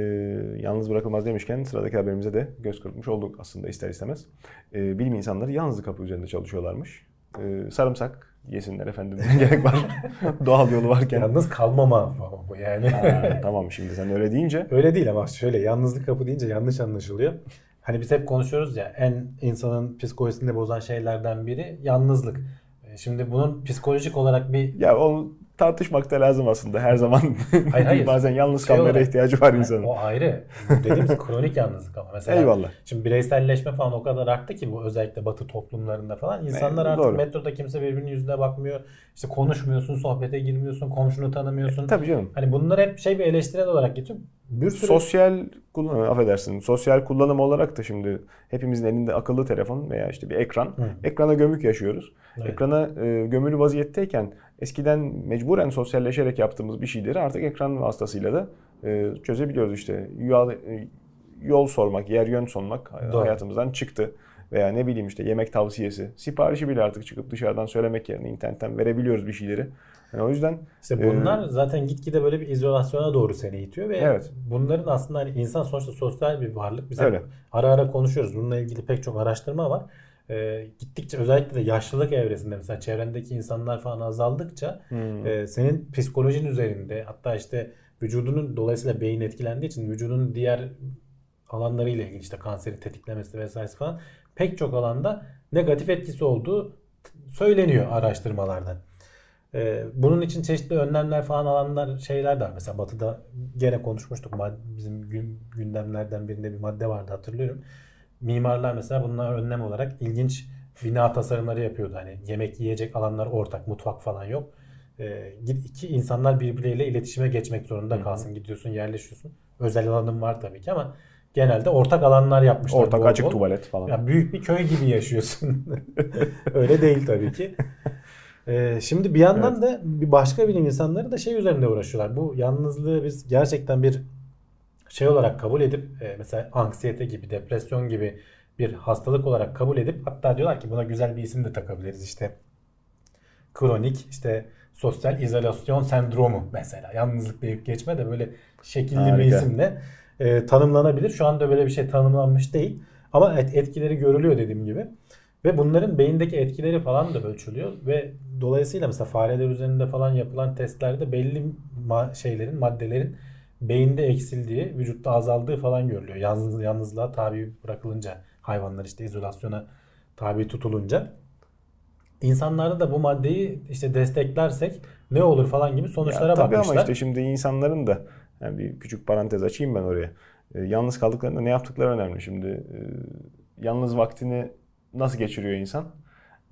yalnız bırakılmaz demişken sıradaki haberimize de göz kırpmış olduk aslında ister istemez. Ee, bilim insanları yalnızlık kapı üzerinde çalışıyorlarmış. Ee, sarımsak yesinler efendim gerek var. Doğal yolu varken. Yalnız kalmama ama bu yani. Ha, tamam şimdi sen öyle deyince. Öyle değil ama şöyle yalnızlık kapı deyince yanlış anlaşılıyor. Hani biz hep konuşuyoruz ya en insanın psikolojisini bozan şeylerden biri yalnızlık. E, Şimdi bunun psikolojik olarak bir Ya onu tartışmak da lazım aslında her zaman. Hayır, hayır. Bazen yalnız Şey kalmaya olarak- ihtiyacı var insanın. o ayrı. Dediğimiz kronik yalnızlık ama mesela Eyvallah. Şimdi bireyselleşme falan o kadar arttı ki bu özellikle batı toplumlarında falan. insanlar E, artık doğru. metroda kimse birbirinin yüzüne bakmıyor. İşte konuşmuyorsun, sohbete girmiyorsun, komşunu tanımıyorsun. Tabii canım. Hani bunlar hep şey bir eleştirel olarak geçiyor. Bir sürü Sosyal kullanım, affedersin. Sosyal kullanım olarak da şimdi hepimizin elinde akıllı telefon veya işte bir ekran. Hı. Ekrana gömük yaşıyoruz. Evet. Ekrana e, gömülü vaziyetteyken eskiden mecburen sosyalleşerek yaptığımız bir şeyleri artık ekran vasıtasıyla da e, çözebiliyoruz işte. Rüya, e, yol sormak, yer yön sormak Doğru. hayatımızdan çıktı. Veya ne bileyim işte yemek tavsiyesi, siparişi bile artık çıkıp dışarıdan söylemek yerine internetten verebiliyoruz bir şeyleri. Yani o yüzden İşte e, bunlar zaten gitgide böyle bir izolasyona doğru seni itiyor ve Evet. bunların aslında hani insan sonuçta sosyal bir varlık. Biz Öyle. ara ara konuşuyoruz. Bununla ilgili pek çok araştırma var. Ee, gittikçe özellikle de yaşlılık evresinde mesela çevrendeki insanlar falan azaldıkça Hmm. e, senin psikolojin üzerinde hatta işte vücudunun dolayısıyla beyin etkilendiği için vücudunun diğer alanlarıyla ilgili işte kanseri tetiklemesi vesaire falan pek çok alanda negatif etkisi olduğu söyleniyor araştırmalardan. Ee, bunun için çeşitli önlemler falan alanlar şeyler de var. Mesela Batı'da gene konuşmuştuk. Bizim gün, gündemlerden birinde bir madde vardı hatırlıyorum. Mimarlar mesela bunlar önlem olarak ilginç bina tasarımları yapıyordu. Hani yemek yiyecek alanlar ortak, mutfak falan yok. Ee, iki insanlar birbirleriyle iletişime geçmek zorunda kalsın. Gidiyorsun, yerleşiyorsun. Özel alanın var tabii ki ama genelde ortak alanlar yapmışlar. ortak bol açık bol. tuvalet falan. Ya büyük bir köy gibi yaşıyorsun. Öyle değil tabii ki. Ee, şimdi bir yandan da bir başka bilim insanları da şey üzerinde uğraşıyorlar. Bu yalnızlığı biz gerçekten bir şey olarak kabul edip e, mesela anksiyete gibi, depresyon gibi bir hastalık olarak kabul edip hatta diyorlar ki buna güzel bir isim de takabiliriz işte. Kronik işte sosyal izolasyon sendromu mesela. Yalnızlık deyip geçme de böyle şekilli bir Harika. isimle e, tanımlanabilir. Şu anda böyle bir şey tanımlanmış değil. Ama et- etkileri görülüyor dediğim gibi. Ve bunların beyindeki etkileri falan da ölçülüyor ve dolayısıyla mesela fareler üzerinde falan yapılan testlerde belli ma- şeylerin, maddelerin beyinde eksildiği, vücutta azaldığı falan görülüyor. Yalnız, yalnızlığa tabi bırakılınca, hayvanlar işte izolasyona tabi tutulunca. İnsanlarda da bu maddeyi işte desteklersek ne olur falan gibi sonuçlara Ya tabii bakmışlar. ama işte şimdi insanların da yani bir küçük parantez açayım ben oraya. E, yalnız kaldıklarında ne yaptıkları önemli. Şimdi e, yalnız vaktini nasıl geçiriyor insan?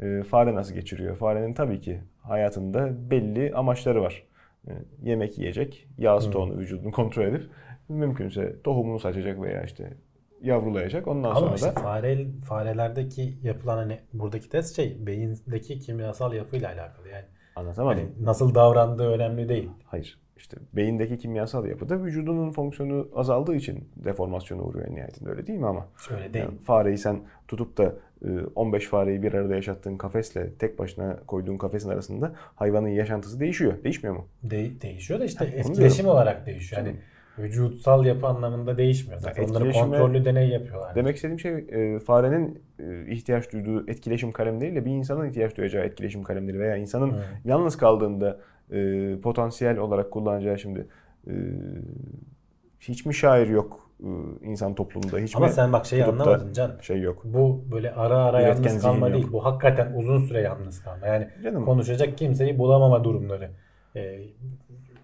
E, fare nasıl geçiriyor? Farenin tabii ki hayatında belli amaçları var. E, yemek yiyecek, yağ stoğunu vücudunu kontrol edip mümkünse tohumunu saçacak veya işte yavrulayacak. Ondan Ama sonra işte da fare, farelerdeki yapılan hani buradaki test şey beyindeki kimyasal yapıyla alakalı yani. anlatamadım. Hani nasıl davrandığı önemli değil. Hayır. İşte beyindeki kimyasal yapıda vücudunun fonksiyonu azaldığı için deformasyona uğruyor nihayetinde öyle değil mi ama? Öyle değil. Yani fareyi sen tutup da 15 fareyi bir arada yaşattığın kafesle tek başına koyduğun kafesin arasında hayvanın yaşantısı değişiyor. Değişmiyor mu? De- değişiyor da işte onu etkileşim olarak değişiyor. Yani vücutsal yapı anlamında değişmiyor. Zaten Ya onları kontrollü deney yapıyorlar. Demek istediğim şey e, farenin e, ihtiyaç duyduğu etkileşim kalemleriyle bir insanın ihtiyaç duyacağı etkileşim kalemleri veya insanın Hı. yalnız kaldığında e, potansiyel olarak kullanacağı şimdi e, hiç mi şair yok insan toplumunda? Hiç Ama sen bak şeyi anlamadın Can. Şey yok. Bu böyle ara ara Üretken yalnız kalma zihin yok. değil. Bu hakikaten uzun süre yalnız kalma. Yani Canım. konuşacak kimseyi bulamama durumları. Ee,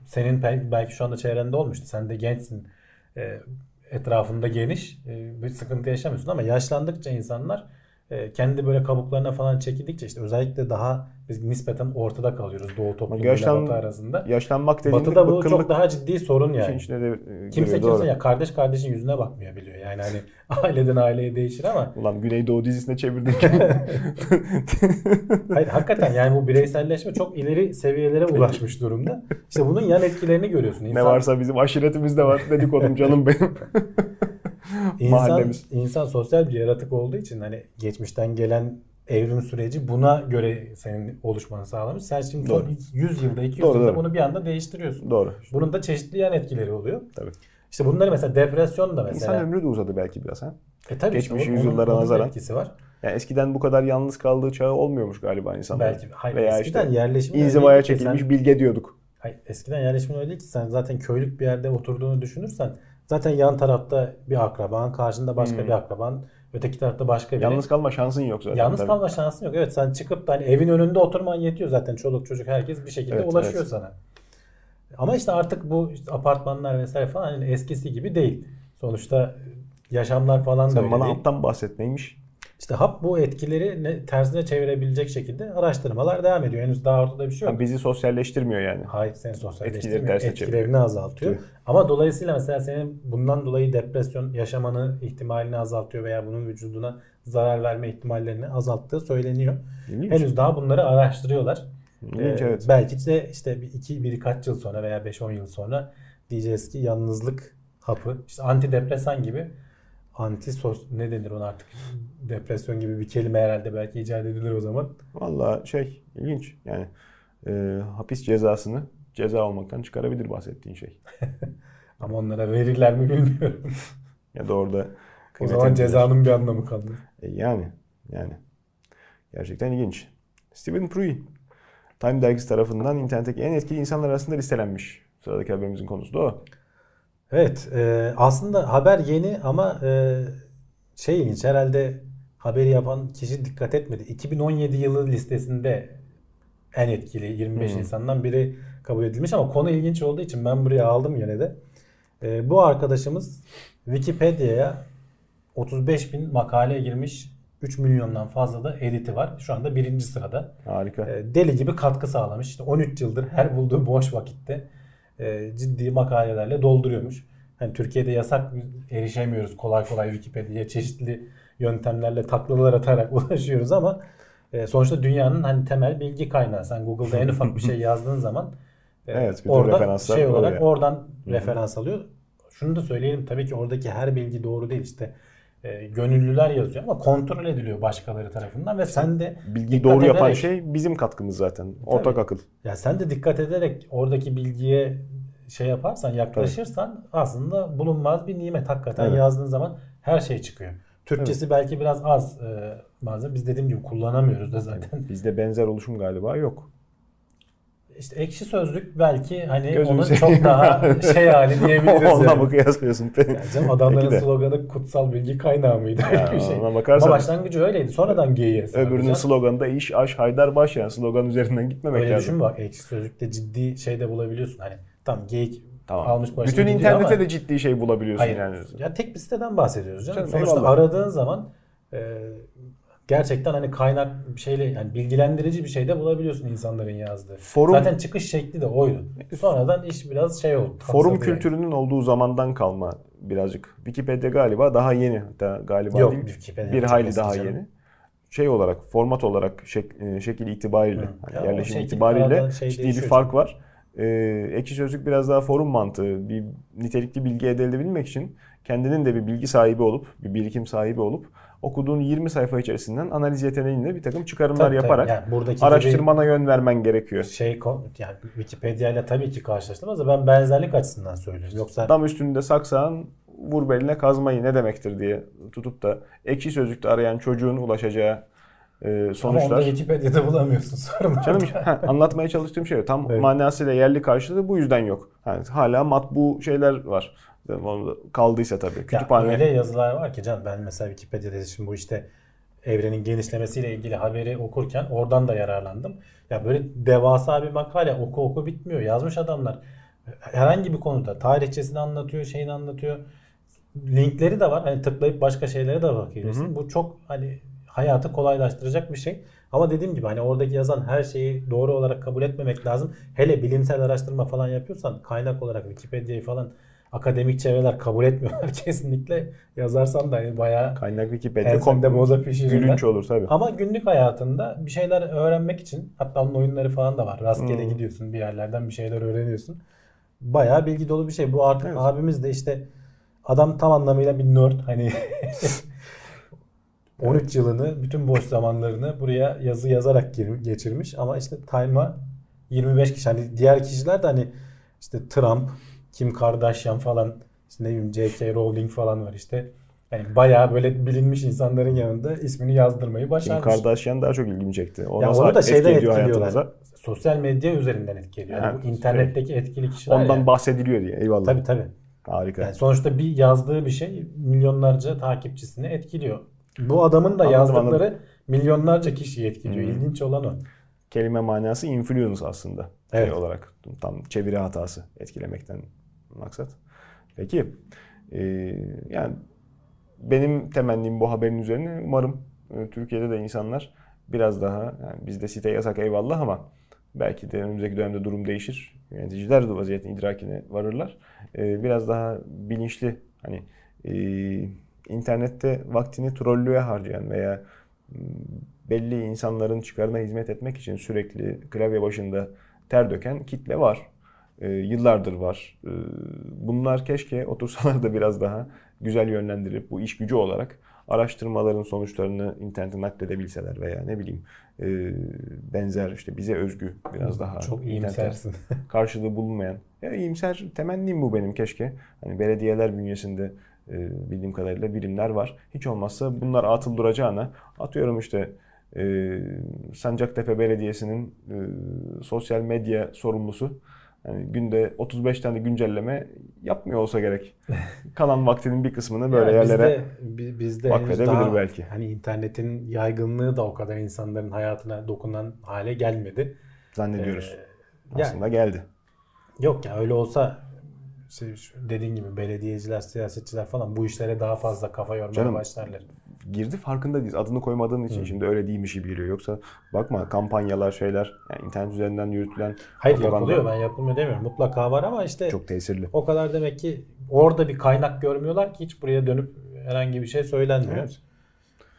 senin belki şu anda çevrende olmuştu. Sen de gençsin. Ee, etrafında geniş. Ee, bir sıkıntı yaşamıyorsun ama yaşlandıkça insanlar kendi böyle kabuklarına falan çekildikçe işte özellikle daha biz nispeten ortada kalıyoruz Doğu toplumuyla yaşlan- Batı arasında. Yaşlanmak Batı'da bu çok daha ciddi sorun yani. içine de e, Kimse doğru. kimse ya kardeş kardeşin yüzüne bakmıyor biliyor. Yani hani aileden aileye değişir ama Ulan Güneydoğu dizisine çevirdik. Hayır hakikaten yani bu bireyselleşme çok ileri seviyelere ulaşmış durumda. İşte bunun yan etkilerini görüyorsun. ne İnsan, varsa bizim aşiretimizde var dedikodum canım benim. İnsan, mahallemiz. insan sosyal bir yaratık olduğu için hani geçmişten gelen evrim süreci buna göre senin oluşmanı sağlamış. Sen şimdi Doğru. 100 yılda 200 Doğru, yılda doğru. bunu bir anda değiştiriyorsun. Doğru. Bunun da çeşitli yan etkileri oluyor. Tabii. İşte bunları mesela depresyon da mesela. İnsan ömrü de uzadı belki biraz ha. e tabii geçmiş işte yüzyıllara onun nazaran. etkisi var. Yani eskiden bu kadar yalnız kaldığı çağı olmuyormuş galiba insanların. Belki hayır Veya eskiden işte yerleşim İnzivaya çekilmiş Sen- bilge diyorduk. Hayır, eskiden yerleşim öyle değil ki sen zaten köylük bir yerde oturduğunu düşünürsen zaten yan tarafta bir akraban, karşında başka Hmm. bir akraban, öteki tarafta başka biri. Yalnız kalma şansın yok zaten. Yalnız tabii. kalma şansın yok. Evet sen çıkıp da hani evin önünde oturman yetiyor zaten çoluk çocuk herkes bir şekilde Evet, ulaşıyor evet. sana. Ama işte artık bu işte apartmanlar vesaire falan hani eskisi gibi değil. Sonuçta yaşamlar falan da Sen öyle bana değil. haptan bahset neymiş? İşte hap bu etkileri ne, tersine çevirebilecek şekilde araştırmalar devam ediyor. Henüz daha ortada bir şey yok. Ha, bizi sosyalleştirmiyor yani. Hayır seni Etkileri sosyalleştirmiyor. terse Etkilerini azaltıyor. Tabii. Ama dolayısıyla mesela senin bundan dolayı depresyon yaşamanı ihtimalini azaltıyor veya bunun vücuduna zarar verme ihtimallerini azalttığı söyleniyor. İlginç. Henüz daha bunları araştırıyorlar. İlginç, Ee, evet. Belki de işte bir iki birkaç yıl sonra veya 5-10 yıl sonra diyeceğiz ki yalnızlık hapı, işte antidepresan gibi anti sos ne denir ona artık depresyon gibi bir kelime herhalde belki icat edilir o zaman. Valla şey ilginç yani e, hapis cezasını ceza olmaktan çıkarabilir bahsettiğin şey. Ama onlara verirler mi bilmiyorum. Ya da orada o zaman cezanın bir anlamı kaldı. E, yani yani gerçekten ilginç. Stephen Pruitt Time dergisi tarafından internetteki en etkili insanlar arasında listelenmiş. Sıradaki haberimizin konusu da o. Evet, e, aslında haber yeni ama e, şey ilginç herhalde haberi yapan kişi dikkat etmedi. 2017 yılı listesinde en etkili 25 Hmm. insandan biri kabul edilmiş ama konu ilginç olduğu için ben buraya aldım yine de. E, bu arkadaşımız Wikipedia'ya 35 bin makale girmiş. 3 milyondan fazla da editi var. Şu anda birinci sırada. Harika. E, deli gibi katkı sağlamış. İşte 13 yıldır her bulduğu boş vakitte e, ciddi makalelerle dolduruyormuş. Hani Türkiye'de yasak erişemiyoruz kolay kolay Wikipedia'ya çeşitli yöntemlerle taklalar atarak ulaşıyoruz ama e, sonuçta dünyanın hani temel bilgi kaynağı. Sen Google'da en ufak bir şey yazdığın zaman e, Evet, orada şey olarak oraya. oradan referans alıyor. Şunu da söyleyelim tabii ki oradaki her bilgi doğru değil işte e, gönüllüler yazıyor ama kontrol ediliyor başkaları tarafından ve sen de Bilgi doğru yapan ederek- şey bizim katkımız zaten. Ortak akıl. ya sen de dikkat ederek oradaki bilgiye şey yaparsan, yaklaşırsan aslında bulunmaz bir nimet. Hakikaten Evet. yazdığın zaman her şey çıkıyor. Türkçesi belki biraz az e, malzeme. Biz dediğim gibi kullanamıyoruz da zaten. Bizde benzer oluşum galiba yok. İşte ekşi sözlük belki hani Gözünü onun seveyim. çok daha şey hali diyebiliriz. Onunla yani. mı kıyaslıyorsun? Yani canım adamların Peki de. sloganı kutsal bilgi kaynağı mıydı? Ya, Öyle bir şey. ona bakarsan- Ama başlangıcı öyleydi. Sonradan geyiğe Öbürünün sloganı da iş, aş, haydar, baş yani slogan üzerinden gitmemek Öyle lazım. düşün bak ekşi sözlükte ciddi şey de bulabiliyorsun. Hani tam geyik Tamam. almış başını Bütün internette ama- de ciddi şey bulabiliyorsun Hayır. yani. Ya tek bir siteden bahsediyoruz canım. Canım, Sonuçta eyvallah. aradığın zaman e, gerçekten hani kaynak bir şeyle yani bilgilendirici bir şey de bulabiliyorsun insanların yazdığı. Forum- Zaten çıkış şekli de oydu. Sonradan iş biraz şey oldu. Forum yani. kültürünün olduğu zamandan kalma birazcık. Wikipedia galiba daha yeni. Hatta galiba Yok, değil, Wikipedia bir hayli daha canım. yeni. Şey olarak, format olarak, şek- e, şekil itibariyle, Hı. hani Ya yerleşim itibariyle şey ciddi bir fark var. Ee, Ekşi Sözlük biraz daha forum mantığı. Bir nitelikli bilgi elde edebilmek için kendinin de bir bilgi sahibi olup, bir birikim sahibi olup okuduğun 20 sayfa içerisinden analiz yeteneğiyle bir takım çıkarımlar Tabii, tabii. yaparak Yani buradaki araştırmana yön vermen gerekiyor. şey yani Wikipedia ile tabii ki karşılaştırmaz da ben benzerlik açısından söylüyorum. Yoksa Dam üstünde saksağın vur beline kazmayı ne demektir diye tutup da ekşi sözlükte arayan çocuğun ulaşacağı e, ama onu sonuçlar. da Wikipedia'da bulamıyorsun. Sorun Canım ha, anlatmaya çalıştığım şey tam Evet. manasıyla yerli karşılığı bu yüzden yok. Yani hala matbu şeyler var. Kaldıysa tabii. Ya Kütüphane. öyle yazılar var ki can ben mesela Wikipedia'da şimdi bu işte evrenin genişlemesiyle ilgili haberi okurken oradan da yararlandım. Ya böyle devasa bir makale oku oku bitmiyor. Yazmış adamlar. Herhangi bir konuda tarihçesini anlatıyor, şeyini anlatıyor. Linkleri de var. Hani tıklayıp başka şeylere de bakabilirsin. Bu çok hani hayatı kolaylaştıracak bir şey. Ama dediğim gibi hani oradaki yazan her şeyi doğru olarak kabul etmemek lazım. Hele bilimsel araştırma falan yapıyorsan kaynak olarak Wikipedia'yı falan akademik çevreler kabul etmiyorlar kesinlikle. Yazarsan da hani bayağı Kaynak Wikipedia. ensende kom- boza pişirirler. Gülünç olur tabii. Ama günlük hayatında bir şeyler öğrenmek için hatta onun oyunları falan da var. Rastgele Hmm. gidiyorsun bir yerlerden bir şeyler öğreniyorsun. Bayağı bilgi dolu bir şey. Bu artık Evet. abimiz de işte adam tam anlamıyla bir nerd. Hani 13 yılını bütün boş zamanlarını buraya yazı yazarak geçirmiş ama işte Time'a 25 kişi hani diğer kişiler de hani işte Trump, Kim Kardashian falan işte ne bileyim J.K. Rowling falan var işte. Yani bayağı böyle bilinmiş insanların yanında ismini yazdırmayı Kim başarmış. Kardashian daha çok ilgimi çekti. O Ya nasıl onu da şeyden ediyor etkiliyorlar. hayatımıza? Sosyal medya üzerinden etkiliyor. Yani Evet, bu internetteki etkili kişiler Ondan ya. bahsediliyor diye. Eyvallah. Tabii tabii. Harika. Yani sonuçta bir yazdığı bir şey milyonlarca takipçisini etkiliyor. Bu adamın da Anladım, yazdıkları anladım. milyonlarca kişiyi etkiliyor. Hmm. İlginç olan o. Kelime manası influence aslında. Evet. Şey olarak tam çeviri hatası etkilemekten maksat. Peki. Ee, yani benim temennim bu haberin üzerine umarım e, Türkiye'de de insanlar biraz daha yani bizde site yasak eyvallah ama belki de önümüzdeki dönemde durum değişir. Yöneticiler de vaziyetin idrakine varırlar. Ee, biraz daha bilinçli hani e, internette vaktini trollüğe harcayan veya belli insanların çıkarına hizmet etmek için sürekli klavye başında ter döken kitle var. E, yıllardır var. E, bunlar keşke otursalar da biraz daha güzel yönlendirip bu iş gücü olarak araştırmaların sonuçlarını internete nakledebilseler veya ne bileyim e, benzer işte bize özgü biraz daha Çok iyimsersin. karşılığı bulunmayan. Ya iyimser temennim bu benim keşke. Hani belediyeler bünyesinde e, bildiğim kadarıyla birimler var. Hiç olmazsa bunlar atıl duracağına atıyorum işte e, Sancaktepe Belediyesi'nin e, sosyal medya sorumlusu yani günde 35 tane güncelleme yapmıyor olsa gerek. Kalan vaktinin bir kısmını böyle Yani yerlere bizde, bi- bizde vakfedebilir daha, belki. Hani internetin yaygınlığı da o kadar insanların hayatına dokunan hale gelmedi. zannediyoruz. Ee, yani- Aslında geldi. Yok ya öyle olsa işte dediğin gibi belediyeciler, siyasetçiler falan bu işlere daha fazla kafa yormaya Canım, başlarlar. Girdi farkında değiliz. Adını koymadığın için şimdi öyle değilmiş gibi geliyor. Yoksa bakma kampanyalar şeyler yani internet üzerinden yürütülen Hayır yapılıyor ben yapılmıyor demiyorum. Mutlaka var ama işte çok tesirli. o kadar demek ki orada bir kaynak görmüyorlar ki hiç buraya dönüp herhangi bir şey söylenmiyor. Evet.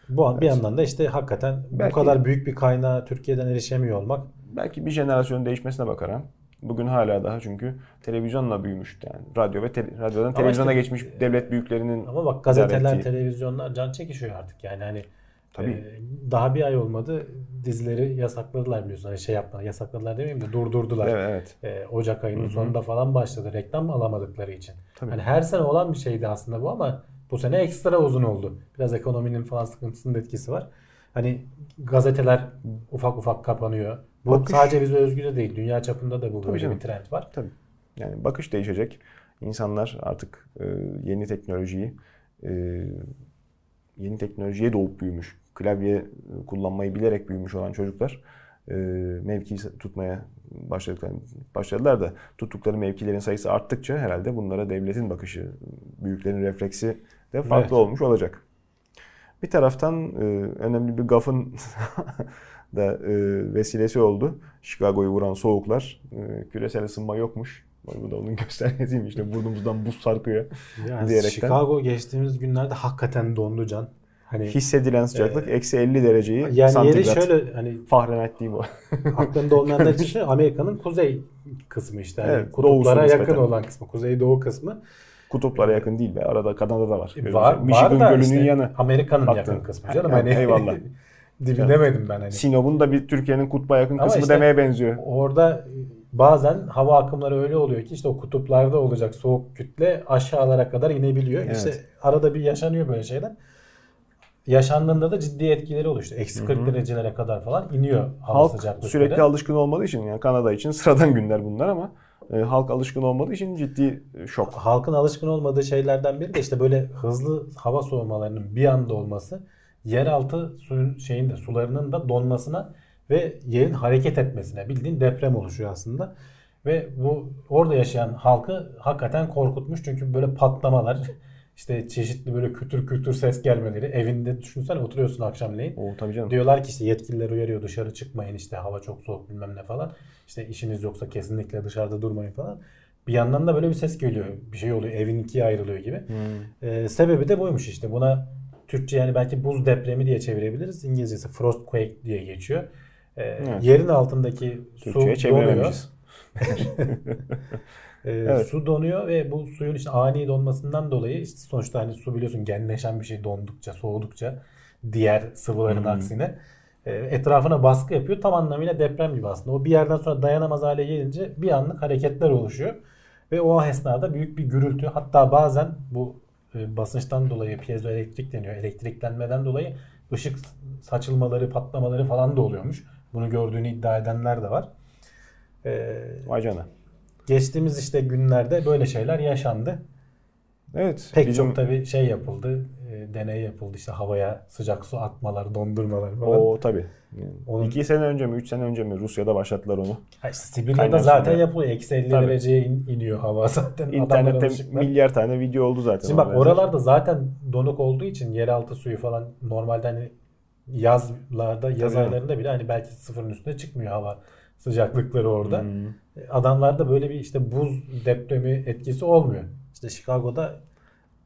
Bu bir yandan da işte hakikaten Belki- bu kadar büyük bir kaynağa Türkiye'den erişemiyor olmak Belki bir jenerasyonun değişmesine bakar ha. Bugün hala daha çünkü televizyonla büyümüş yani. Radyo ve te- radyodan televizyona işte- geçmiş devlet büyüklerinin Ama bak gazeteler, ettiği- televizyonlar can çekişiyor artık. Yani hani Tabii. e, daha bir ay olmadı dizileri yasakladılar biliyorsun. Hani şey yapmadılar. Yasakladılar demeyeyim de durdurdular. Evet, evet. E, Ocak ayının sonunda falan başladı. Reklam alamadıkları için. Tabii. Hani her sene olan bir şeydi aslında bu ama bu sene ekstra uzun oldu. Biraz ekonominin falan sıkıntısının etkisi var. Hani gazeteler ufak ufak kapanıyor. Bu Bakış- sadece bize özgü de değil. Dünya çapında da bu böyle canım. bir trend var. Tabii. Yani bakış değişecek. İnsanlar artık e, yeni teknolojiyi e, yeni teknolojiye doğup büyümüş. Klavye e, kullanmayı bilerek büyümüş olan çocuklar e, mevki tutmaya başladıklar, başladılar da tuttukları mevkilerin sayısı arttıkça herhalde bunlara devletin bakışı, büyüklerin refleksi de farklı Evet. olmuş olacak. Bir taraftan e, önemli bir gafın da e, vesilesi oldu. Chicago'yu vuran soğuklar. E, küresel ısınma yokmuş. Bu da onun göstergesiymiş. İşte burnumuzdan buz sarkıyor Yani diyerekten. Chicago geçtiğimiz günlerde hakikaten dondu can. Hani Hissedilen sıcaklık eksi 50 dereceyi yani yeri santigrat. şöyle hani Fahrenheit değil bu. aklında olmayanlar için söyleyeyim, Amerika'nın kuzey kısmı işte. Hani Evet, kutuplara yakın nispeten. olan kısmı. Kuzey doğu kısmı. Kutuplara yakın değil be. Arada Kanada'da var. Var, Michigan var da Gölü'nün işte yanı. Amerika'nın yakın kısmı canım. Ha, Hani eyvallah. Dibi demedim ben hani. Sinop'un da bir Türkiye'nin kutba yakın Ama kısmı işte- demeye benziyor. Orada bazen hava akımları öyle oluyor ki işte o kutuplarda olacak soğuk kütle aşağılara kadar inebiliyor. Evet. İşte arada bir yaşanıyor böyle şeyler. Yaşandığında da ciddi etkileri oluyor. İşte eksi 40 derecelere kadar falan iniyor hava Halk sıcaklıkları. sürekli alışkın olmadığı için yani Kanada için sıradan günler bunlar ama e, halk alışkın olmadığı için ciddi e, şok. halkın alışkın olmadığı şeylerden biri de işte böyle hızlı hava soğumalarının bir anda olması yeraltı suyun şeyinde sularının da donmasına ve yerin hareket etmesine bildiğin deprem oluşuyor aslında. Ve bu orada yaşayan halkı hakikaten korkutmuş çünkü böyle patlamalar işte çeşitli böyle kütür kütür ses gelmeleri evinde düşünsene oturuyorsun akşamleyin. O tabii canım. Diyorlar ki işte yetkililer uyarıyor dışarı çıkmayın işte hava çok soğuk bilmem ne falan. İşte işiniz yoksa kesinlikle dışarıda durmayın falan. Bir yandan da böyle bir ses geliyor. Bir şey oluyor. Evin ikiye ayrılıyor gibi. Hmm. Ee, sebebi de buymuş işte. Buna Türkçe yani belki buz depremi diye çevirebiliriz. İngilizcesi frostquake diye geçiyor. Ee, Evet. Yerin altındaki su Türkçe'ye donuyor. çevirememişiz. Ee, Evet. Su donuyor ve bu suyun işte ani donmasından dolayı işte sonuçta hani su biliyorsun genleşen bir şey dondukça, soğudukça diğer sıvıların Hmm. aksine e, etrafına baskı yapıyor. Tam anlamıyla deprem gibi aslında. O bir yerden sonra dayanamaz hale gelince bir anlık hareketler oluşuyor. Ve o esnada büyük bir gürültü hatta bazen bu e, basınçtan dolayı piezoelektrik deniyor. Elektriklenmeden dolayı ışık saçılmaları, patlamaları falan da oluyormuş. Bunu gördüğünü iddia edenler de var. Ee, Vay canına. Geçtiğimiz işte günlerde böyle şeyler yaşandı. Evet. Pek bizim çok tabii şey yapıldı. E, deney yapıldı işte havaya sıcak su atmalar, dondurmalar falan. o tabii. Yani Onun- İki sene önce mi, üç sene önce mi Rusya'da başlattılar onu. Ha işte Sibirya'da Kaynar zaten suda. yapılıyor. Eksi 50 Tabii. dereceye in- iniyor hava zaten. İnternette alışıklar. milyar tane video oldu zaten. Şimdi bak oralarda zaten donuk olduğu için yeraltı suyu falan normalde hani yazlarda, yaz Tabii. aylarında bile hani belki sıfırın üstüne çıkmıyor hava sıcaklıkları orada. Hmm. Adamlarda böyle bir işte buz depremi etkisi olmuyor. İşte Chicago'da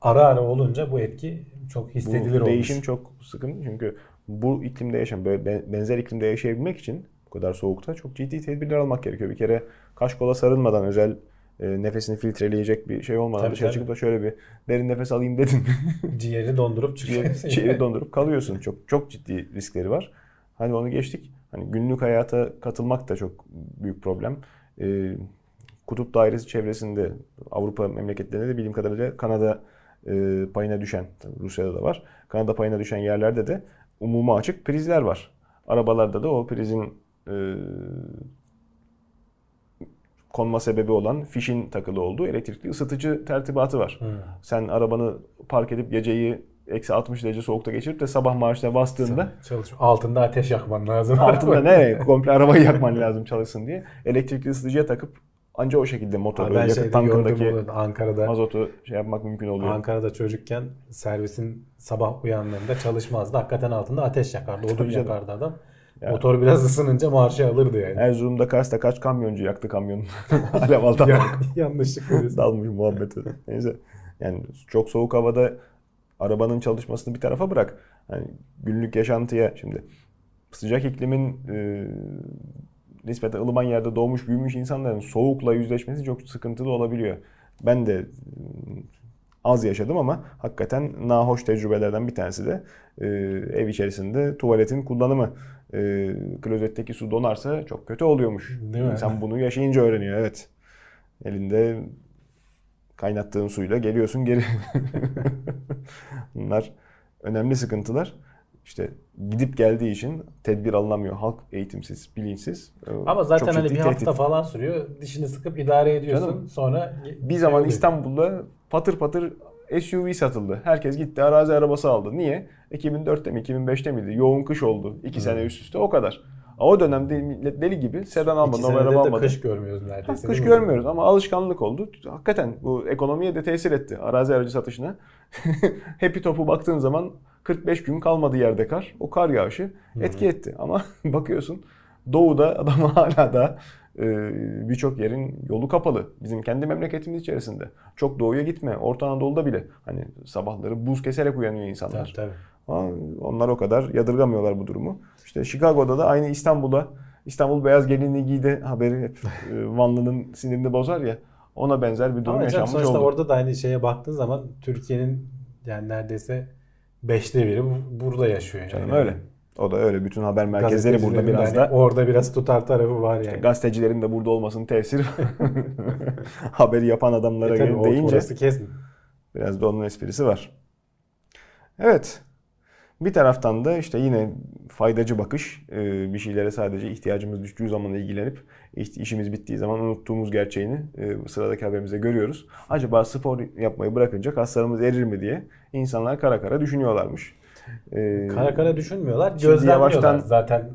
ara ara olunca bu etki çok hissedilir bu olmuş. değişim çok sıkıntı çünkü bu iklimde böyle ben- benzer iklimde yaşayabilmek için Bu kadar soğukta çok ciddi tedbirler almak gerekiyor. Bir kere kaş kola sarılmadan özel e, nefesini filtreleyecek bir şey olmadan Tabii, dışarı tabii. çıkıp da şöyle bir derin nefes alayım dedin. Ciğeri dondurup çıkıyor. Ciğeri dondurup kalıyorsun. Çok çok ciddi riskleri var. Hani onu geçtik. Hani günlük hayata katılmak da çok büyük problem. Ee, kutup dairesi çevresinde Avrupa memleketlerinde de bildiğim kadarıyla Kanada e, payına düşen, Rusya'da da var. Kanada payına düşen yerlerde de umuma açık prizler var. Arabalarda da o prizin e, konma sebebi olan fişin takılı olduğu elektrikli ısıtıcı tertibatı var. Hmm. Sen arabanı park edip geceyi eksi 60 derece soğukta geçirip de sabah marşına bastığında Çalışıyor. Altında ateş yakman lazım. altında ne komple arabayı yakman lazım çalışsın diye elektrikli ısıtıcıya takıp anca o şekilde motoru, ben yakıt tankındaki Ankara'da. mazotu şey yapmak mümkün oluyor. Ankara'da çocukken servisin sabah uyandığında çalışmazdı. Hakikaten altında ateş yakardı. Odun yakardı adam. Ya. Motor biraz ısınınca marşı alırdı yani. Erzurum'da Kars'ta kaç kamyoncu yaktı kamyonu. Alev aldı. Ya, yanlışlıkla. Dalmış muhabbete. Neyse. Yani çok soğuk havada arabanın çalışmasını bir tarafa bırak. Hani günlük yaşantıya şimdi sıcak iklimin e, nispeten ılıman yerde doğmuş büyümüş insanların soğukla yüzleşmesi çok sıkıntılı olabiliyor. Ben de e, az yaşadım ama hakikaten nahoş tecrübelerden bir tanesi de e, ev içerisinde tuvaletin kullanımı. E, klozetteki su donarsa çok kötü oluyormuş. Değil mi? İnsan bunu yaşayınca öğreniyor. Evet. Elinde kaynattığın suyla geliyorsun geri. Bunlar önemli sıkıntılar. İşte gidip geldiği için tedbir alınamıyor. Halk eğitimsiz, bilinçsiz. Ee, Ama zaten hani bir tehdit. hafta falan sürüyor. Dişini sıkıp idare ediyorsun. Canım, Sonra Bir zaman oluyor. İstanbul'da patır patır SUV satıldı. Herkes gitti arazi arabası aldı. Niye? 2004'te mi 2005'te miydi? Yoğun kış oldu. 2 sene üst üste o kadar. O dönemde millet deli gibi sedan almadı, normal araba almadı. kış görmüyoruz Ha, neredeyse. kış değil mi? görmüyoruz ama alışkanlık oldu. Hakikaten bu ekonomiye de tesir etti. Arazi aracı satışına. Happy Top'u baktığın zaman 45 gün kalmadı yerde kar. O kar yağışı etki etti. Ama bakıyorsun doğuda adam hala da e, birçok yerin yolu kapalı. Bizim kendi memleketimiz içerisinde. Çok doğuya gitme. Orta Anadolu'da bile hani sabahları buz keserek uyanıyor insanlar. Tabii tabii. Ama onlar o kadar yadırgamıyorlar bu durumu. İşte Chicago'da da aynı İstanbul'a İstanbul beyaz gelinliği giydi haberi hep e, Vanlı'nın sinirini bozar ya. Ona benzer bir durum Ama yaşanmış sonuçta oldu. orada da aynı şeye baktığın zaman Türkiye'nin yani neredeyse beşte biri bu- burada yaşıyor. Yani. Canım öyle. O da öyle. Bütün haber merkezleri burada biraz da orada biraz tutar tarafı var yani. gazetecilerin de burada olmasının tesiri haberi yapan adamlara E tabii, deyince orası kesin. Biraz da onun esprisi var. Evet. Bir taraftan da işte yine faydacı bakış, e, bir şeylere sadece ihtiyacımız düştüğü zaman ilgilenip işimiz bittiği zaman unuttuğumuz gerçeğini e, sıradaki haberimizde görüyoruz. Acaba spor yapmayı bırakınca kaslarımız erir mi diye insanlar kara kara düşünüyorlarmış. E, Kara kara düşünmüyorlar. Gözlemliyorlar. yavaştan- Zaten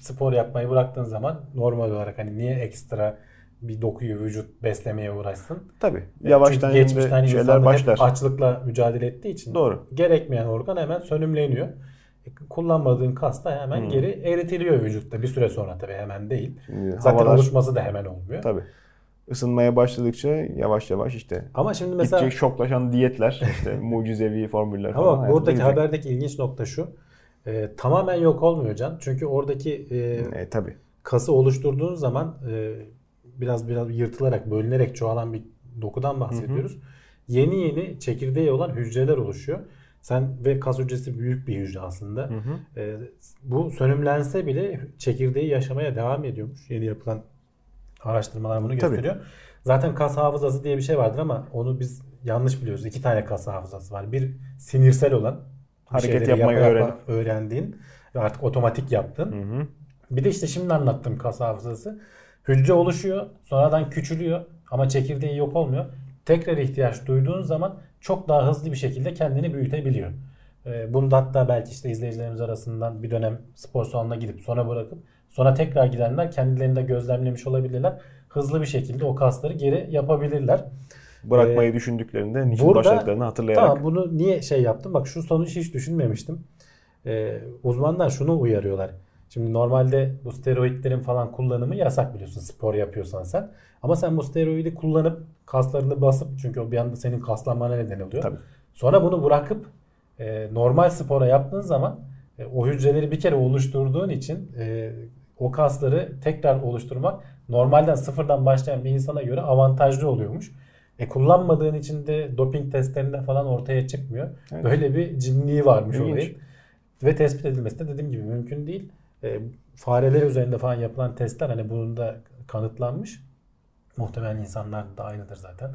spor yapmayı bıraktığın zaman normal olarak hani niye ekstra bir dokuyu vücut beslemeye uğraşsın? Tabii. Yavaştan Çünkü geçmişte şimdi hani şeyler başlar. açlıkla mücadele ettiği için Doğru. gerekmeyen organ hemen sönümleniyor. Kullanmadığın kas da hemen Hmm. geri eritiliyor vücutta bir süre sonra tabii hemen değil. Şimdi Zaten havalar- oluşması da hemen olmuyor. Tabii. Isınmaya başladıkça yavaş yavaş işte Ama şimdi mesela gittikçe şoklaşan diyetler, işte mucizevi formüller falan. Ama buradaki girecek. haberdeki ilginç nokta şu. e, tamamen yok olmuyor Can. Çünkü oradaki e, E, tabii. kası oluşturduğun zaman e, biraz biraz yırtılarak, bölünerek çoğalan bir dokudan bahsediyoruz. Yeni yeni çekirdeği olan hücreler oluşuyor. Sen ve kas hücresi büyük bir hücre aslında. E, bu sönümlense bile çekirdeği yaşamaya devam ediyormuş. Yeni yapılan araştırmalar bunu Tabii. gösteriyor. Zaten kas hafızası diye bir şey vardır ama onu biz yanlış biliyoruz. İki tane kas hafızası var. Bir sinirsel olan Hareket yapmayı yapa öğren- öğrendiğin ve artık otomatik yaptın. Hı hı. Bir de işte şimdi anlattığım kas hafızası. Hücre oluşuyor, sonradan küçülüyor ama çekirdeği yok olmuyor. Tekrar ihtiyaç duyduğun zaman çok daha hızlı bir şekilde kendini büyütebiliyor. Ee, Bunu da hatta belki işte izleyicilerimiz arasından bir dönem spor salonuna gidip sonra bırakıp sonra tekrar gidenler kendilerinde gözlemlemiş olabilirler. Hızlı bir şekilde o kasları geri yapabilirler. Bırakmayı düşündüklerinde niçin burada- başladıklarını hatırlayarak. Tamam bunu niye şey yaptım? Bak şu sonucu hiç düşünmemiştim. Ee, uzmanlar şunu uyarıyorlar. Şimdi normalde bu steroidlerin falan kullanımı yasak biliyorsun spor yapıyorsan sen. Ama sen bu steroidi kullanıp kaslarını basıp çünkü o bir anda senin kaslanmana neden oluyor. Tabii. Sonra bunu bırakıp e, normal spora yaptığın zaman e, o hücreleri bir kere oluşturduğun için e, o kasları tekrar oluşturmak normalden sıfırdan başlayan bir insana göre avantajlı oluyormuş. E kullanmadığın için de doping testlerinde falan ortaya çıkmıyor. Evet. Böyle bir cinliği varmış olayın. Ve tespit edilmesi de dediğim gibi mümkün değil. E, fareler üzerinde falan yapılan testler hani bunun da kanıtlanmış. Muhtemelen insanlar da aynıdır zaten.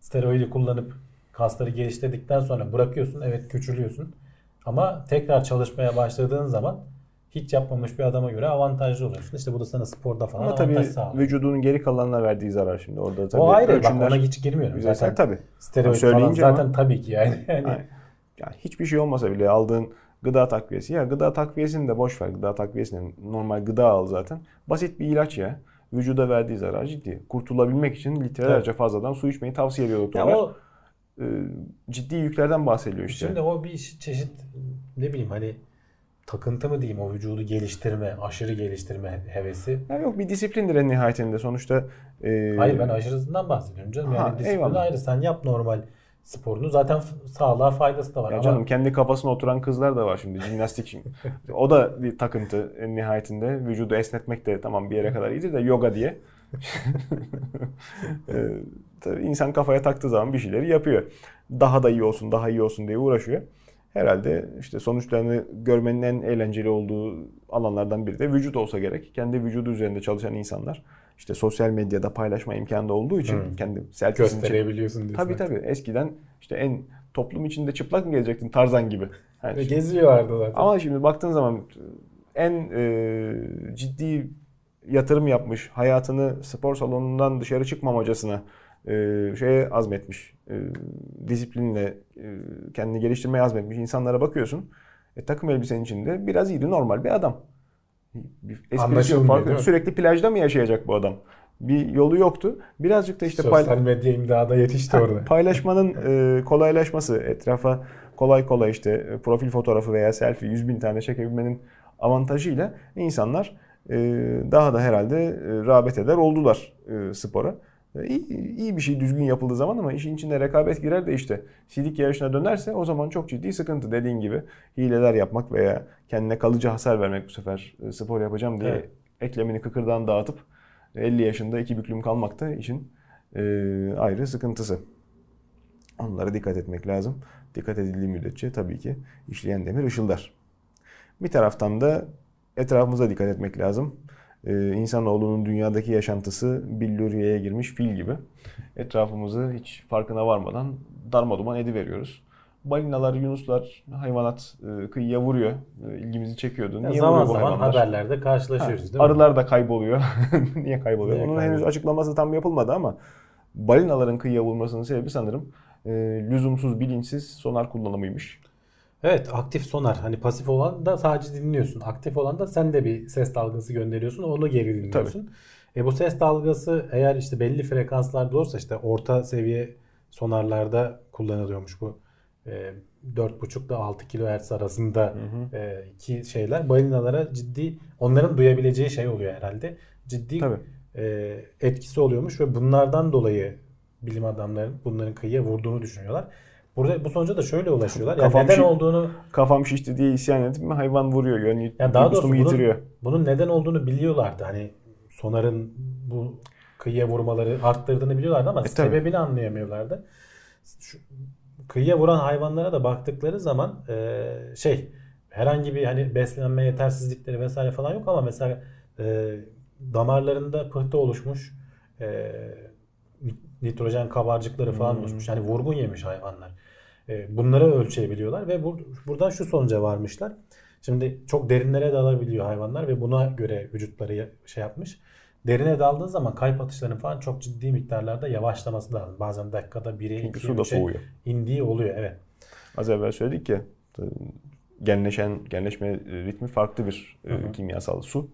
Steroidi kullanıp kasları geliştirdikten sonra bırakıyorsun. Evet küçülüyorsun. Ama tekrar çalışmaya başladığın zaman hiç yapmamış bir adama göre avantajlı oluyorsun. İşte bu da sana sporda falan Ama tabii sağlıyor. vücudunun geri kalanına verdiği zarar şimdi. Orada tabii o ayrı. Bak ona hiç girmiyorum. Zaten tabii. steroid falan zaten ama- tabii ki yani. yani Yani, yani hiçbir şey olmasa bile aldığın gıda takviyesi. Ya gıda takviyesini de boş ver. Gıda takviyesini normal gıda al zaten. Basit bir ilaç ya. Vücuda verdiği zarar ciddi. Kurtulabilmek için litrelerce fazladan su içmeyi tavsiye ediyor Ya doktorlar. o Ee, ciddi yüklerden bahsediyor işte. Şimdi o bir çeşit ne bileyim hani takıntı mı diyeyim o vücudu geliştirme, aşırı geliştirme hevesi. Ya yok bir disiplindir en nihayetinde. Sonuçta e, Hayır ben aşırısından bahsediyorum canım. Yani Ha, disiplin eyvallah. ayrı. Sen yap normal sporunu. Zaten sağlığa faydası da var. Ya Ama canım kendi kafasına oturan kızlar da var şimdi jimnastik şimdi. o da bir takıntı en nihayetinde. Vücudu esnetmek de tamam bir yere kadar iyidir de yoga diye. Ee, tabii insan kafaya taktığı zaman bir şeyleri yapıyor. Daha da iyi olsun, daha iyi olsun diye uğraşıyor. Herhalde işte sonuçlarını görmenin en eğlenceli olduğu alanlardan biri de vücut olsa gerek. Kendi vücudu üzerinde çalışan insanlar işte sosyal medyada paylaşma imkanı da olduğu için Hı. kendi selfiesini gösterebiliyorsun diyorsun. Tabii tabii. Eskiden işte en toplum içinde çıplak mı gezecektin Tarzan gibi. Yani Ve şimdi- geziyorlardı zaten. ama şimdi baktığın zaman en e, ciddi yatırım yapmış, hayatını spor salonundan dışarı çıkmamacasına e, şeye azmetmiş, e, disiplinle e, kendini geliştirmeye azmetmiş insanlara bakıyorsun. E, takım elbisenin içinde biraz iri normal bir adam. Esprisi yok, farkı yok. Sürekli plajda mı yaşayacak bu adam? Bir yolu yoktu. Birazcık da işte Sosyal medya imdada yetişti Ha, orada. Paylaşmanın e, kolaylaşması, etrafa kolay kolay işte e, profil fotoğrafı veya selfie 100 bin tane çekebilmenin avantajıyla insanlar e, daha da herhalde e, rağbet eder oldular spora. İyi, iyi bir şey düzgün yapıldığı zaman ama işin içine rekabet girer de işte sidik yarışına dönerse o zaman çok ciddi sıkıntı. Dediğin gibi hileler yapmak veya kendine kalıcı hasar vermek bu sefer e, spor yapacağım diye Evet. eklemini kıkırdan dağıtıp 50 yaşında iki büklüm kalmak da işin e, ayrı sıkıntısı. Onlara dikkat etmek lazım. Dikkat edildiği müddetçe tabii ki işleyen demir ışıldar. Bir taraftan da etrafımıza dikkat etmek lazım. Ee, insanoğlunun dünyadaki yaşantısı billuriyeye girmiş fil gibi. Etrafımızı hiç farkına varmadan darmaduman ediveriyoruz. Balinalar, yunuslar, hayvanat e, kıyıya vuruyor. E, ilgimizi çekiyordu. Niye zaman vuruyor bu zaman hayvanlar? haberlerde karşılaşıyoruz değil mi? Arılar da kayboluyor. Niye kayboluyor? Niye Onun kayboluyor? henüz açıklaması tam yapılmadı ama balinaların kıyıya vurmasının sebebi sanırım e, lüzumsuz, bilinçsiz sonar kullanımıymış. Evet aktif sonar. Hani pasif olan da sadece dinliyorsun. Aktif olan da sen de bir ses dalgası gönderiyorsun. Onu geri dinliyorsun. E bu ses dalgası eğer işte belli frekanslarda olursa işte orta seviye sonarlarda kullanılıyormuş bu. E, 4.5 ile 6 kHz arasında e, ki şeyler balinalara ciddi onların duyabileceği şey oluyor herhalde. Ciddi Tabii. e, etkisi oluyormuş ve bunlardan dolayı bilim adamların bunların kıyıya vurduğunu düşünüyorlar. Burada bu sonuca da şöyle ulaşıyorlar. Yani Kafam neden şi- olduğunu Kafam şişti diye isyan edip mi hayvan vuruyor. Yani ya daha doğrusu bunun, yitiriyor. bunun neden olduğunu biliyorlardı. Hani sonarın bu kıyıya vurmaları arttırdığını biliyorlardı ama E, tabii. sebebini anlayamıyorlardı. Şu, kıyıya vuran hayvanlara da baktıkları zaman e, şey herhangi bir hani beslenme yetersizlikleri vesaire falan yok ama mesela e, damarlarında pıhtı oluşmuş e, nitrojen kabarcıkları falan Hmm. oluşmuş. Yani vurgun yemiş hayvanlar. E, bunları ölçebiliyorlar ve bu, buradan şu sonuca varmışlar. Şimdi çok derinlere dalabiliyor hayvanlar ve buna göre vücutları şey yapmış. Derine daldığın zaman kalp atışlarının falan çok ciddi miktarlarda yavaşlaması lazım. Bazen dakikada 1'e Çünkü 2'ye su da 3'e soğuyor. indiği oluyor. Evet. Az evvel söyledik ya e, genleşen, genleşme ritmi farklı bir e, Hı hı. kimyasal su.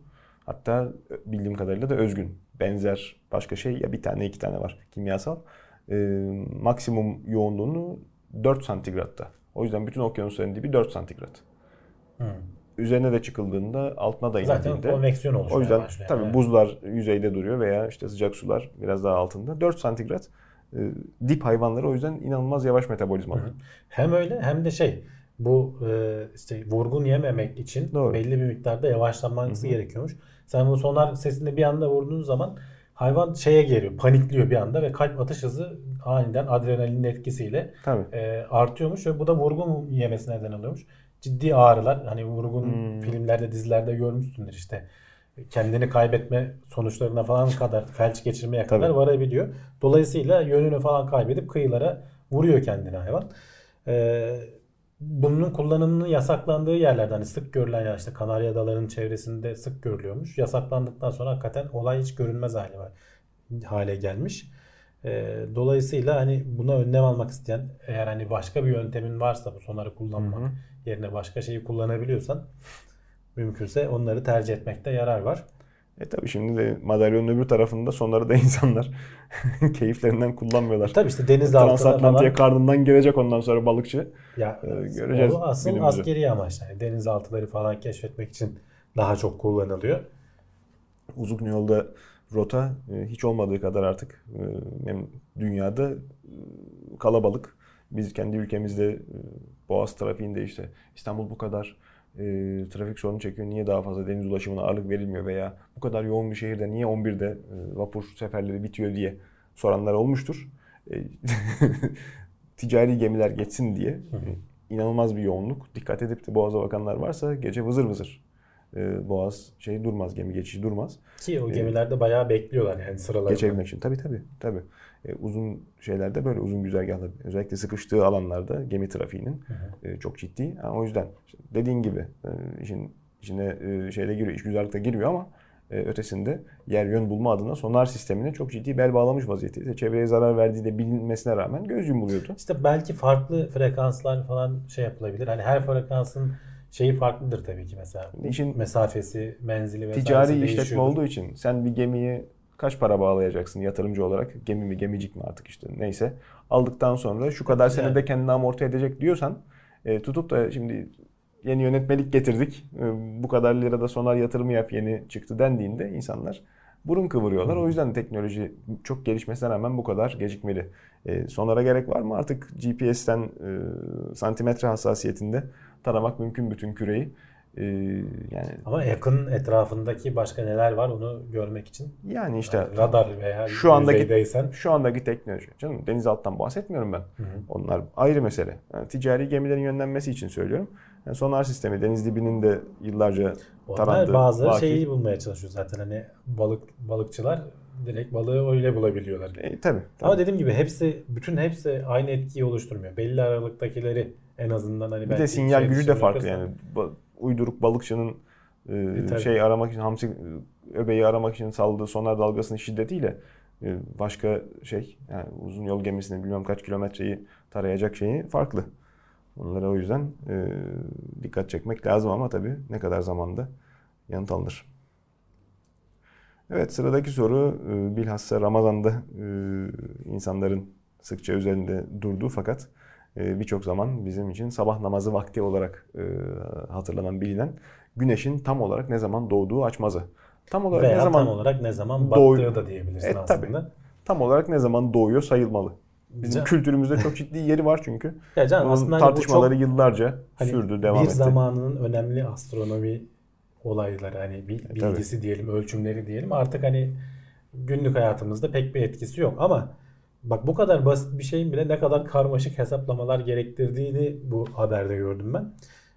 Hatta bildiğim kadarıyla da özgün. Benzer başka şey ya bir tane iki tane var kimyasal. E, maksimum yoğunluğunu 4 santigratta. O yüzden bütün okyanusların dibi 4 santigrat. Hı. Üzerine de çıkıldığında altına da Zaten indiğinde konveksiyon oluşmaya o yüzden başlıyor. tabii Evet. buzlar yüzeyde duruyor veya işte sıcak sular biraz daha altında. 4 santigrat e, dip hayvanları o yüzden inanılmaz yavaş metabolizmalı. Hem öyle hem de şey bu e, işte vurgun yememek için Doğru. belli bir miktarda yavaşlanması gerekiyormuş. Sen bu sonar sesinde bir anda vurduğun zaman hayvan şeye geliyor, panikliyor bir anda ve kalp atış hızı aniden adrenalinin etkisiyle Tabii. e, artıyormuş ve bu da vurgun yemesine neden oluyormuş. Ciddi ağrılar hani vurgun Hmm. filmlerde dizilerde görmüşsündür işte kendini kaybetme sonuçlarına falan kadar felç geçirmeye kadar Tabii. varabiliyor. Dolayısıyla yönünü falan kaybedip kıyılara vuruyor kendini hayvan. Ee, bunun kullanımının yasaklandığı yerlerde hani sık görülen ya işte Kanarya Adaları'nın çevresinde sık görülüyormuş. Yasaklandıktan sonra hakikaten olay hiç görünmez hale var, hale gelmiş. Ee, dolayısıyla hani buna önlem almak isteyen eğer hani başka bir yöntemin varsa bu sonarı kullanmak Hı hı. yerine başka şeyi kullanabiliyorsan mümkünse onları tercih etmekte yarar var. E tabii şimdi de madalyonun öbür tarafında sonları da insanlar keyiflerinden kullanmıyorlar. Tabii işte denizaltına Transatlantik'e falan karnından gelecek ondan sonra balıkçı. ya Ee, göreceğiz o asıl günümüzü. askeri amaç yani denizaltıları falan keşfetmek için daha çok kullanılıyor. Uzun yolda rota e, hiç olmadığı kadar artık e, hem dünyada e, kalabalık. Biz kendi ülkemizde Boğaz trafiğinde işte İstanbul bu kadar e, trafik sorunu çekiyor. Niye daha fazla deniz ulaşımına ağırlık verilmiyor veya bu kadar yoğun bir şehirde niye 11'de e, vapur seferleri bitiyor diye soranlar olmuştur. E, ticari gemiler geçsin diye inanılmaz bir yoğunluk. Dikkat edip de Boğaz'a bakanlar varsa gece vızır vızır e, Boğaz şey durmaz, gemi geçişi durmaz. Ki o gemilerde bayağı bekliyorlar yani sıralarında. Geçebilmek için. Tabii tabii. tabii. E, uzun şeylerde böyle uzun güzergahlar özellikle sıkıştığı alanlarda gemi trafiğinin e, çok ciddi. Ha, o yüzden işte dediğin gibi e, işin içine e, şeyde giriyor, iş güzellikte giriyor ama e, ötesinde yer yön bulma adına sonar sistemine çok ciddi bel bağlamış vaziyette. Çevreye zarar verdiği de bilinmesine rağmen göz yumuluyordu. İşte belki farklı frekanslar falan şey yapılabilir. Hani her frekansın şeyi farklıdır tabii ki mesela. İşin Mesafesi, menzili vesairesi ticari işletme değişiyordur. olduğu için sen bir gemiyi kaç para bağlayacaksın yatırımcı olarak? Gemi mi gemicik mi artık işte neyse. Aldıktan sonra şu kadar Yani. senede kendini amorti edecek diyorsan e, tutup da şimdi yeni yönetmelik getirdik. e, bu kadar lirada sonar yatırımı yap yeni çıktı dendiğinde insanlar burun kıvırıyorlar. O yüzden teknoloji çok gelişmesine rağmen bu kadar gecikmeli. E, sonara gerek var mı? Artık GPS'ten e, santimetre hassasiyetinde taramak mümkün bütün küreyi. E, yani Ama yakın etrafındaki başka neler var onu görmek için yani işte yani radar veya şu andaki yüzeydeysen şu andaki teknoloji. Canım denizaltıdan bahsetmiyorum ben. Onlar ayrı mesele. Yani ticari gemilerin yönlenmesi için söylüyorum. Yani sonar sistemi deniz dibinin de yıllarca onlar tarandı. bazıları vaki. şeyi bulmaya çalışıyor zaten hani balık balıkçılar direkt balığı öyle bulabiliyorlar. E, tabii. Ama tabii. dediğim gibi hepsi bütün hepsi aynı etkiyi oluşturmuyor. Belli aralıktakileri en azından hani Bir de sinyal şey gücü de farklı yani. Ba- Uyduruk balıkçının e, tabii. şey aramak için hamsi e, öbeği aramak için saldığı sonar dalgasının şiddetiyle e, başka şey yani uzun yol gemisini bilmem kaç kilometreyi tarayacak şeyi farklı. Onlara o yüzden e, dikkat çekmek lazım ama tabii ne kadar zamanda yanıt alınır. Evet sıradaki soru e, bilhassa Ramazan'da e, insanların sıkça üzerinde durduğu fakat e, birçok zaman bizim için sabah namazı vakti olarak e, hatırlanan bilinen güneşin tam olarak ne zaman doğduğu açmazı. Tam olarak Veya ne zaman tam olarak ne zaman battığı da diyebilirsin E, tabii. aslında. tam olarak ne zaman doğuyor sayılmalı. Bizim Can- kültürümüzde çok ciddi yeri var çünkü. Ya can Bunun aslında hani tartışmaları çok yıllarca hani sürdü, devam bir etti. zamanının önemli astronomi olayları hani bir E, tabii. bilgisi diyelim, ölçümleri diyelim. Artık hani günlük hayatımızda pek bir etkisi yok ama bak bu kadar basit bir şeyin bile ne kadar karmaşık hesaplamalar gerektirdiğini bu haberde gördüm ben.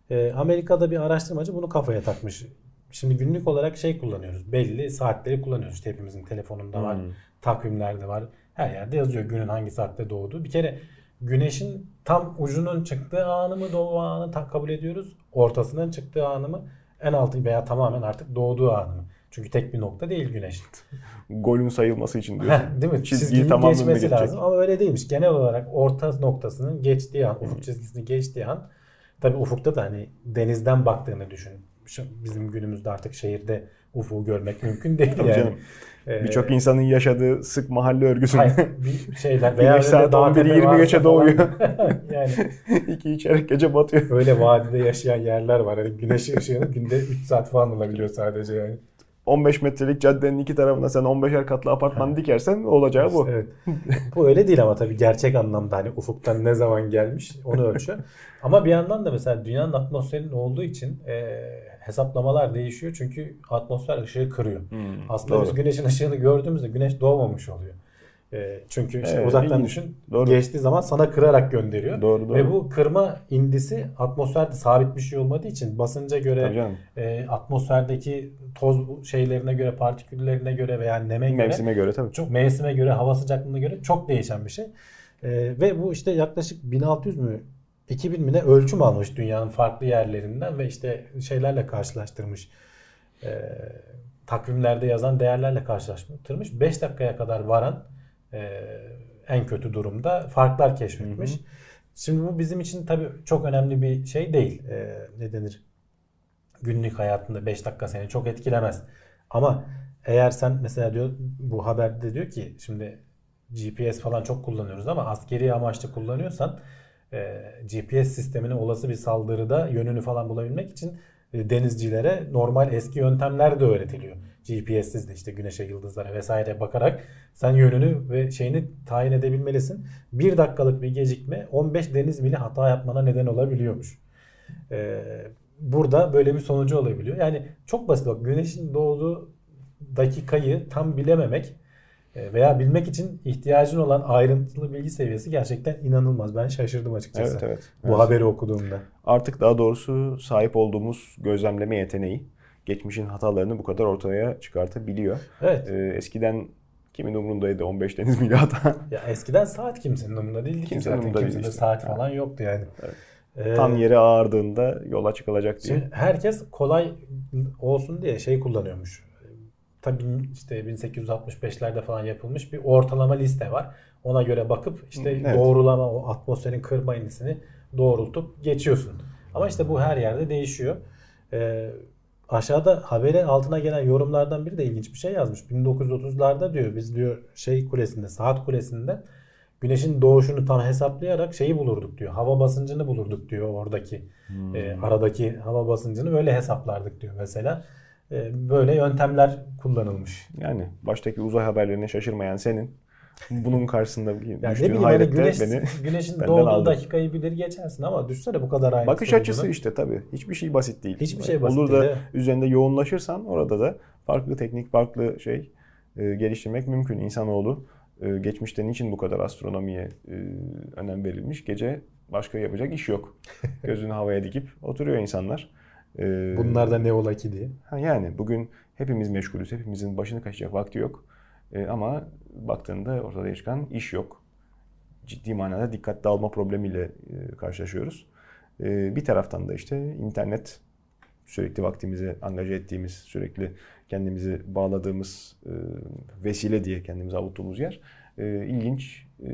Ee, Amerika'da bir araştırmacı bunu kafaya takmış. Şimdi günlük olarak şey kullanıyoruz. Belli saatleri kullanıyoruz. İşte hepimizin telefonunda var. Hmm. Takvimlerde var. Her yerde yazıyor günün hangi saatte doğduğu. Bir kere güneşin tam ucunun çıktığı anı mı doğu anı kabul ediyoruz. Ortasının çıktığı anı mı? En altı veya tamamen artık doğduğu anı mı? Çünkü tek bir nokta değil güneş. Golün sayılması için diyorsun. değil mi? Çizgiyi tamamını geçmesi geçecek. lazım ama öyle değilmiş. Genel olarak orta noktasının geçtiği an, ufuk çizgisini geçtiği an tabi ufukta da hani denizden baktığını düşün. Bizim günümüzde artık şehirde ufuğu görmek mümkün değil Tabii yani. Ee, Birçok insanın yaşadığı sık mahalle örgüsünün hayır, bir şeyler veya Güneş saat dağ 11'i tepe 20 varsa geçe doğuyor. yani iki içerek gece batıyor. öyle vadide yaşayan yerler var. Hani güneş ışığını günde 3 saat falan alabiliyor sadece yani. 15 metrelik caddenin iki tarafına sen 15'er katlı apartman dikersen olacağı bu. Evet. bu öyle değil ama tabii gerçek anlamda hani ufuktan ne zaman gelmiş onu ölçüyor. ama bir yandan da mesela dünyanın atmosferinin olduğu için e, hesaplamalar değişiyor çünkü atmosfer ışığı kırıyor. Hmm, Aslında biz doğru. güneşin ışığını gördüğümüzde güneş doğmamış oluyor. E, çünkü işte Evet, uzaktan ilginç. düşün Doğru. geçtiği zaman sana kırarak gönderiyor. Doğru doğru. Ve bu kırma indisi atmosferde sabit bir şey olmadığı için basınca göre, e, atmosferdeki toz şeylerine göre, partiküllerine göre veya neme göre Mevsime göre tabii. çok mevsime göre, hava sıcaklığına göre çok değişen bir şey. Ee, ve bu işte yaklaşık 1600 mü 2000 mi ne ölçüm almış dünyanın farklı yerlerinden ve işte şeylerle karşılaştırmış. Ee, takvimlerde yazan değerlerle karşılaştırmış. 5 dakikaya kadar varan e, en kötü durumda farklar keşfetmiş. Hı hı. Şimdi bu bizim için tabii çok önemli bir şey değil. Ee, ne denir? Günlük hayatında 5 dakika seni çok etkilemez. Ama eğer sen mesela diyor bu haberde diyor ki şimdi GPS falan çok kullanıyoruz ama askeri amaçlı kullanıyorsan e, GPS sistemine olası bir saldırıda yönünü falan bulabilmek için e, denizcilere normal eski yöntemler de öğretiliyor. GPS'siz de işte güneşe, yıldızlara vesaire bakarak sen yönünü ve şeyini tayin edebilmelisin. Bir dakikalık bir gecikme 15 deniz mili hata yapmana neden olabiliyormuş. Ee, burada böyle bir sonucu olabiliyor. Yani çok basit bak güneşin doğduğu dakikayı tam bilememek e, veya bilmek için ihtiyacın olan ayrıntılı bilgi seviyesi gerçekten inanılmaz. Ben şaşırdım açıkçası. Evet evet. Bu Evet. haberi okuduğumda. Artık daha doğrusu sahip olduğumuz gözlemleme yeteneği geçmişin hatalarını bu kadar ortaya çıkartabiliyor. Evet. Ee, eskiden kimin umrundaydı 15 deniz mili hata? Ya eskiden saat kimsenin umurunda değildi ki Kimsenin zaten. değil işte. saat Evet. falan yoktu yani. Ee, Tam yere ağırdığında yola çıkılacak diye. Şimdi herkes kolay olsun diye şey kullanıyormuş. Tabii işte 1865'lerde falan yapılmış bir ortalama liste var. Ona göre bakıp işte Evet. doğrulama o atmosferin kırma indisini doğrultup geçiyorsun. Ama işte bu her yerde değişiyor. Ee, aşağıda haberin altına gelen yorumlardan biri de ilginç bir şey yazmış. 1930'larda diyor biz diyor şey kulesinde saat kulesinde güneşin doğuşunu tam hesaplayarak şeyi bulurduk diyor. Hava basıncını bulurduk diyor oradaki e, aradaki hava basıncını öyle hesaplardık diyor mesela. E, böyle yöntemler kullanılmış. Yani baştaki uzay haberlerine şaşırmayan senin bunun karşısında Yani düştüğün ne bileyim hani hayrette güneş, beni güneşin doğduğu aldın. dakikayı bilir geçersin ama düşünsene bu kadar ayrıntısı Bakış açısı olduğunu. işte tabii. Hiçbir şey basit değil. Hiçbir şey basit Olur değil, da evet. üzerinde yoğunlaşırsan orada da farklı teknik, farklı şey e, geliştirmek mümkün. İnsanoğlu e, geçmişte niçin bu kadar astronomiye e, önem verilmiş? Gece başka yapacak iş yok. Gözünü havaya dikip oturuyor insanlar. E, Bunlar da ne ola ki diye. Ha yani bugün hepimiz meşgulüz. Hepimizin başını kaşıyacak vakti yok. E, ama baktığında ortada çıkan iş yok. Ciddi manada dikkat dağılma problemiyle e, karşılaşıyoruz. E, bir taraftan da işte internet sürekli vaktimizi angaje ettiğimiz, sürekli kendimizi bağladığımız e, vesile diye kendimizi avuttuğumuz yer e, ilginç e,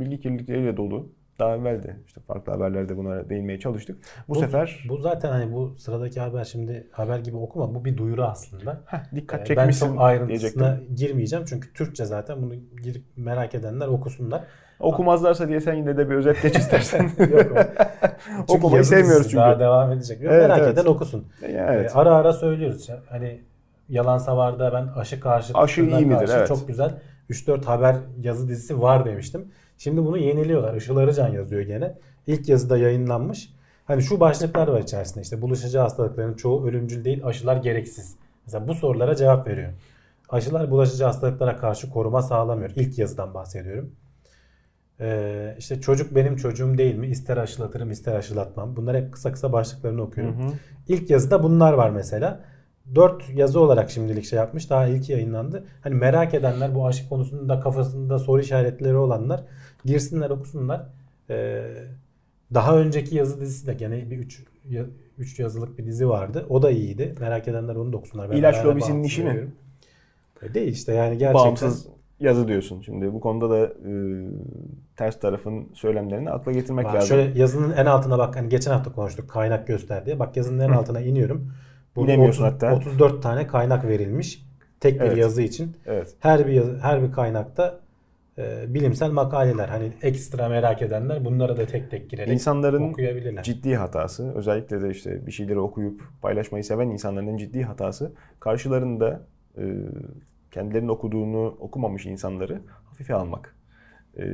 bilgi kirlilikleriyle dolu. Daha evvel de işte farklı haberlerde buna değinmeye çalıştık. Bu, sefer bu zaten hani bu sıradaki haber şimdi haber gibi okuma bu bir duyuru aslında. heh, dikkat Ee, ben çekmişsin çok ayrıntısına diyecektim. girmeyeceğim çünkü Türkçe zaten bunu girip merak edenler okusunlar. Okumazlarsa diye sen yine de bir özet geç istersen. Yok. Okumayı sevmiyoruz çünkü. Daha devam edecek. Yok, Evet, merak evet. eden okusun. evet. Ee, ara ara söylüyoruz. Hani yalan savarda ben aşı karşı Aşı iyi midir? Evet. Çok güzel 3-4 haber yazı dizisi var demiştim. Şimdi bunu yeniliyorlar. Işıl Arıcan yazıyor gene. İlk yazıda yayınlanmış. Hani şu başlıklar var içerisinde. İşte bulaşıcı hastalıkların çoğu ölümcül değil, aşılar gereksiz. Mesela bu sorulara cevap veriyor. Aşılar bulaşıcı hastalıklara karşı koruma sağlamıyor. İlk yazıdan bahsediyorum. Ee, işte çocuk benim çocuğum değil mi? İster aşılatırım ister aşılatmam. Bunlar hep kısa kısa başlıklarını okuyorum. İlk yazıda bunlar var mesela. Dört yazı olarak şimdilik şey yapmış. Daha ilki yayınlandı. Hani merak edenler bu aşı konusunda kafasında soru işaretleri olanlar girsinler okusunlar. Ee, daha önceki yazı dizisi de gene bir üç, ya- üç yazılık bir dizi vardı. O da iyiydi. Merak edenler onu da okusunlar. Ben İlaç lobisinin işi mi? E Değil işte yani gerçekten. Bağımsız yazı diyorsun. Şimdi bu konuda da e, ters tarafın söylemlerini akla getirmek Bak lazım. şöyle yazının en altına bak. Hani geçen hafta konuştuk kaynak göster diye. Bak yazının en altına iniyorum. Burada İnemiyorsun 30 hatta. 34 tane kaynak verilmiş. Tek bir Evet. yazı için. Evet. Her bir yazı, her bir kaynakta e, bilimsel makaleler. Hani ekstra merak edenler bunlara da tek tek girerek İnsanların okuyabilirler. ciddi hatası, özellikle de işte bir şeyleri okuyup paylaşmayı seven insanların ciddi hatası karşılarında e, kendilerinin okuduğunu okumamış insanları hafife almak. E,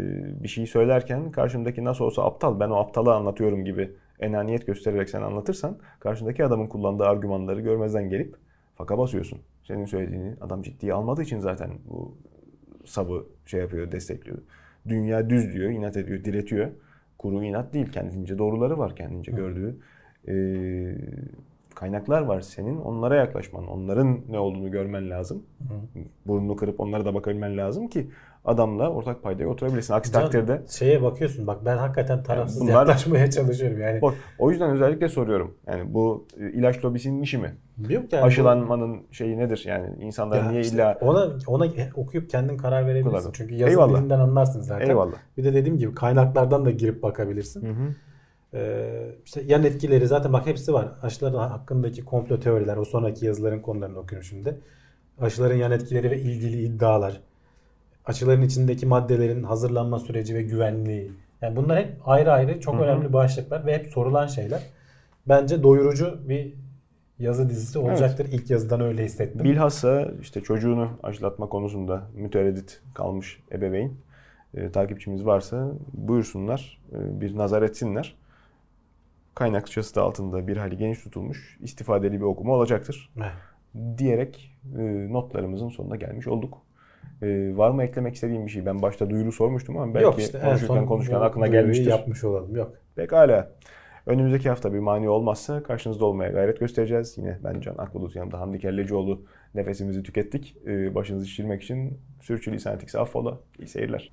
bir şeyi söylerken karşımdaki nasıl olsa aptal ben o aptalı anlatıyorum gibi enaniyet göstererek sen anlatırsan karşındaki adamın kullandığı argümanları görmezden gelip faka basıyorsun. Senin söylediğini adam ciddiye almadığı için zaten bu sabı şey yapıyor, destekliyor. Dünya düz diyor, inat ediyor, diretiyor. Kuru inat değil, kendince doğruları var, kendince gördüğü e, kaynaklar var senin. Onlara yaklaşman, onların ne olduğunu görmen lazım. Burnunu kırıp onlara da bakabilmen lazım ki adamla ortak paydaya oturabilirsin. Aksi Can, takdirde şeye bakıyorsun bak ben hakikaten tarafsız bunlar- yaklaşmaya çalışıyorum yani. o, o yüzden özellikle soruyorum. Yani bu e, ilaç lobisinin işi mi? Yok yani bu- Aşılanmanın şeyi nedir? Yani insanlar Ya niye işte illa ona ona okuyup kendin karar verebilirsin. kadar. Çünkü yazı Eyvallah. dilinden anlarsın zaten. Eyvallah. Bir de dediğim gibi kaynaklardan da girip bakabilirsin. Hı hı. Ee, işte yan etkileri zaten bak hepsi var. Aşıların hakkındaki komplo teoriler, o sonraki yazıların konularını okuyorum şimdi. Aşıların yan etkileri ve ilgili iddialar. Aşıların içindeki maddelerin hazırlanma süreci ve güvenliği. Yani bunlar hep ayrı ayrı çok Hı hı. önemli başlıklar ve hep sorulan şeyler. Bence doyurucu bir yazı dizisi olacaktır. İlk yazıdan öyle hissettim. Bilhassa işte çocuğunu aşılatma konusunda mütereddit kalmış ebeveyn e, takipçimiz varsa buyursunlar, e, bir nazar etsinler. Kaynakçası da altında bir hali geniş tutulmuş, istifadeli bir okuma olacaktır. Evet. Diyerek e, notlarımızın sonuna gelmiş olduk. E, var mı eklemek istediğim bir şey? Ben başta duyuru sormuştum ama belki Yok işte en konuşurken son konuşurken aklına gelmiştir. yapmış olalım. Yok. Pekala. Önümüzdeki hafta bir mani olmazsa karşınızda olmaya gayret göstereceğiz. Yine ben Can Akbulut yanımda Hamdi Kellecioğlu nefesimizi tükettik. Ee, başınızı şişirmek için sürçülisan ettikse affola. İyi seyirler.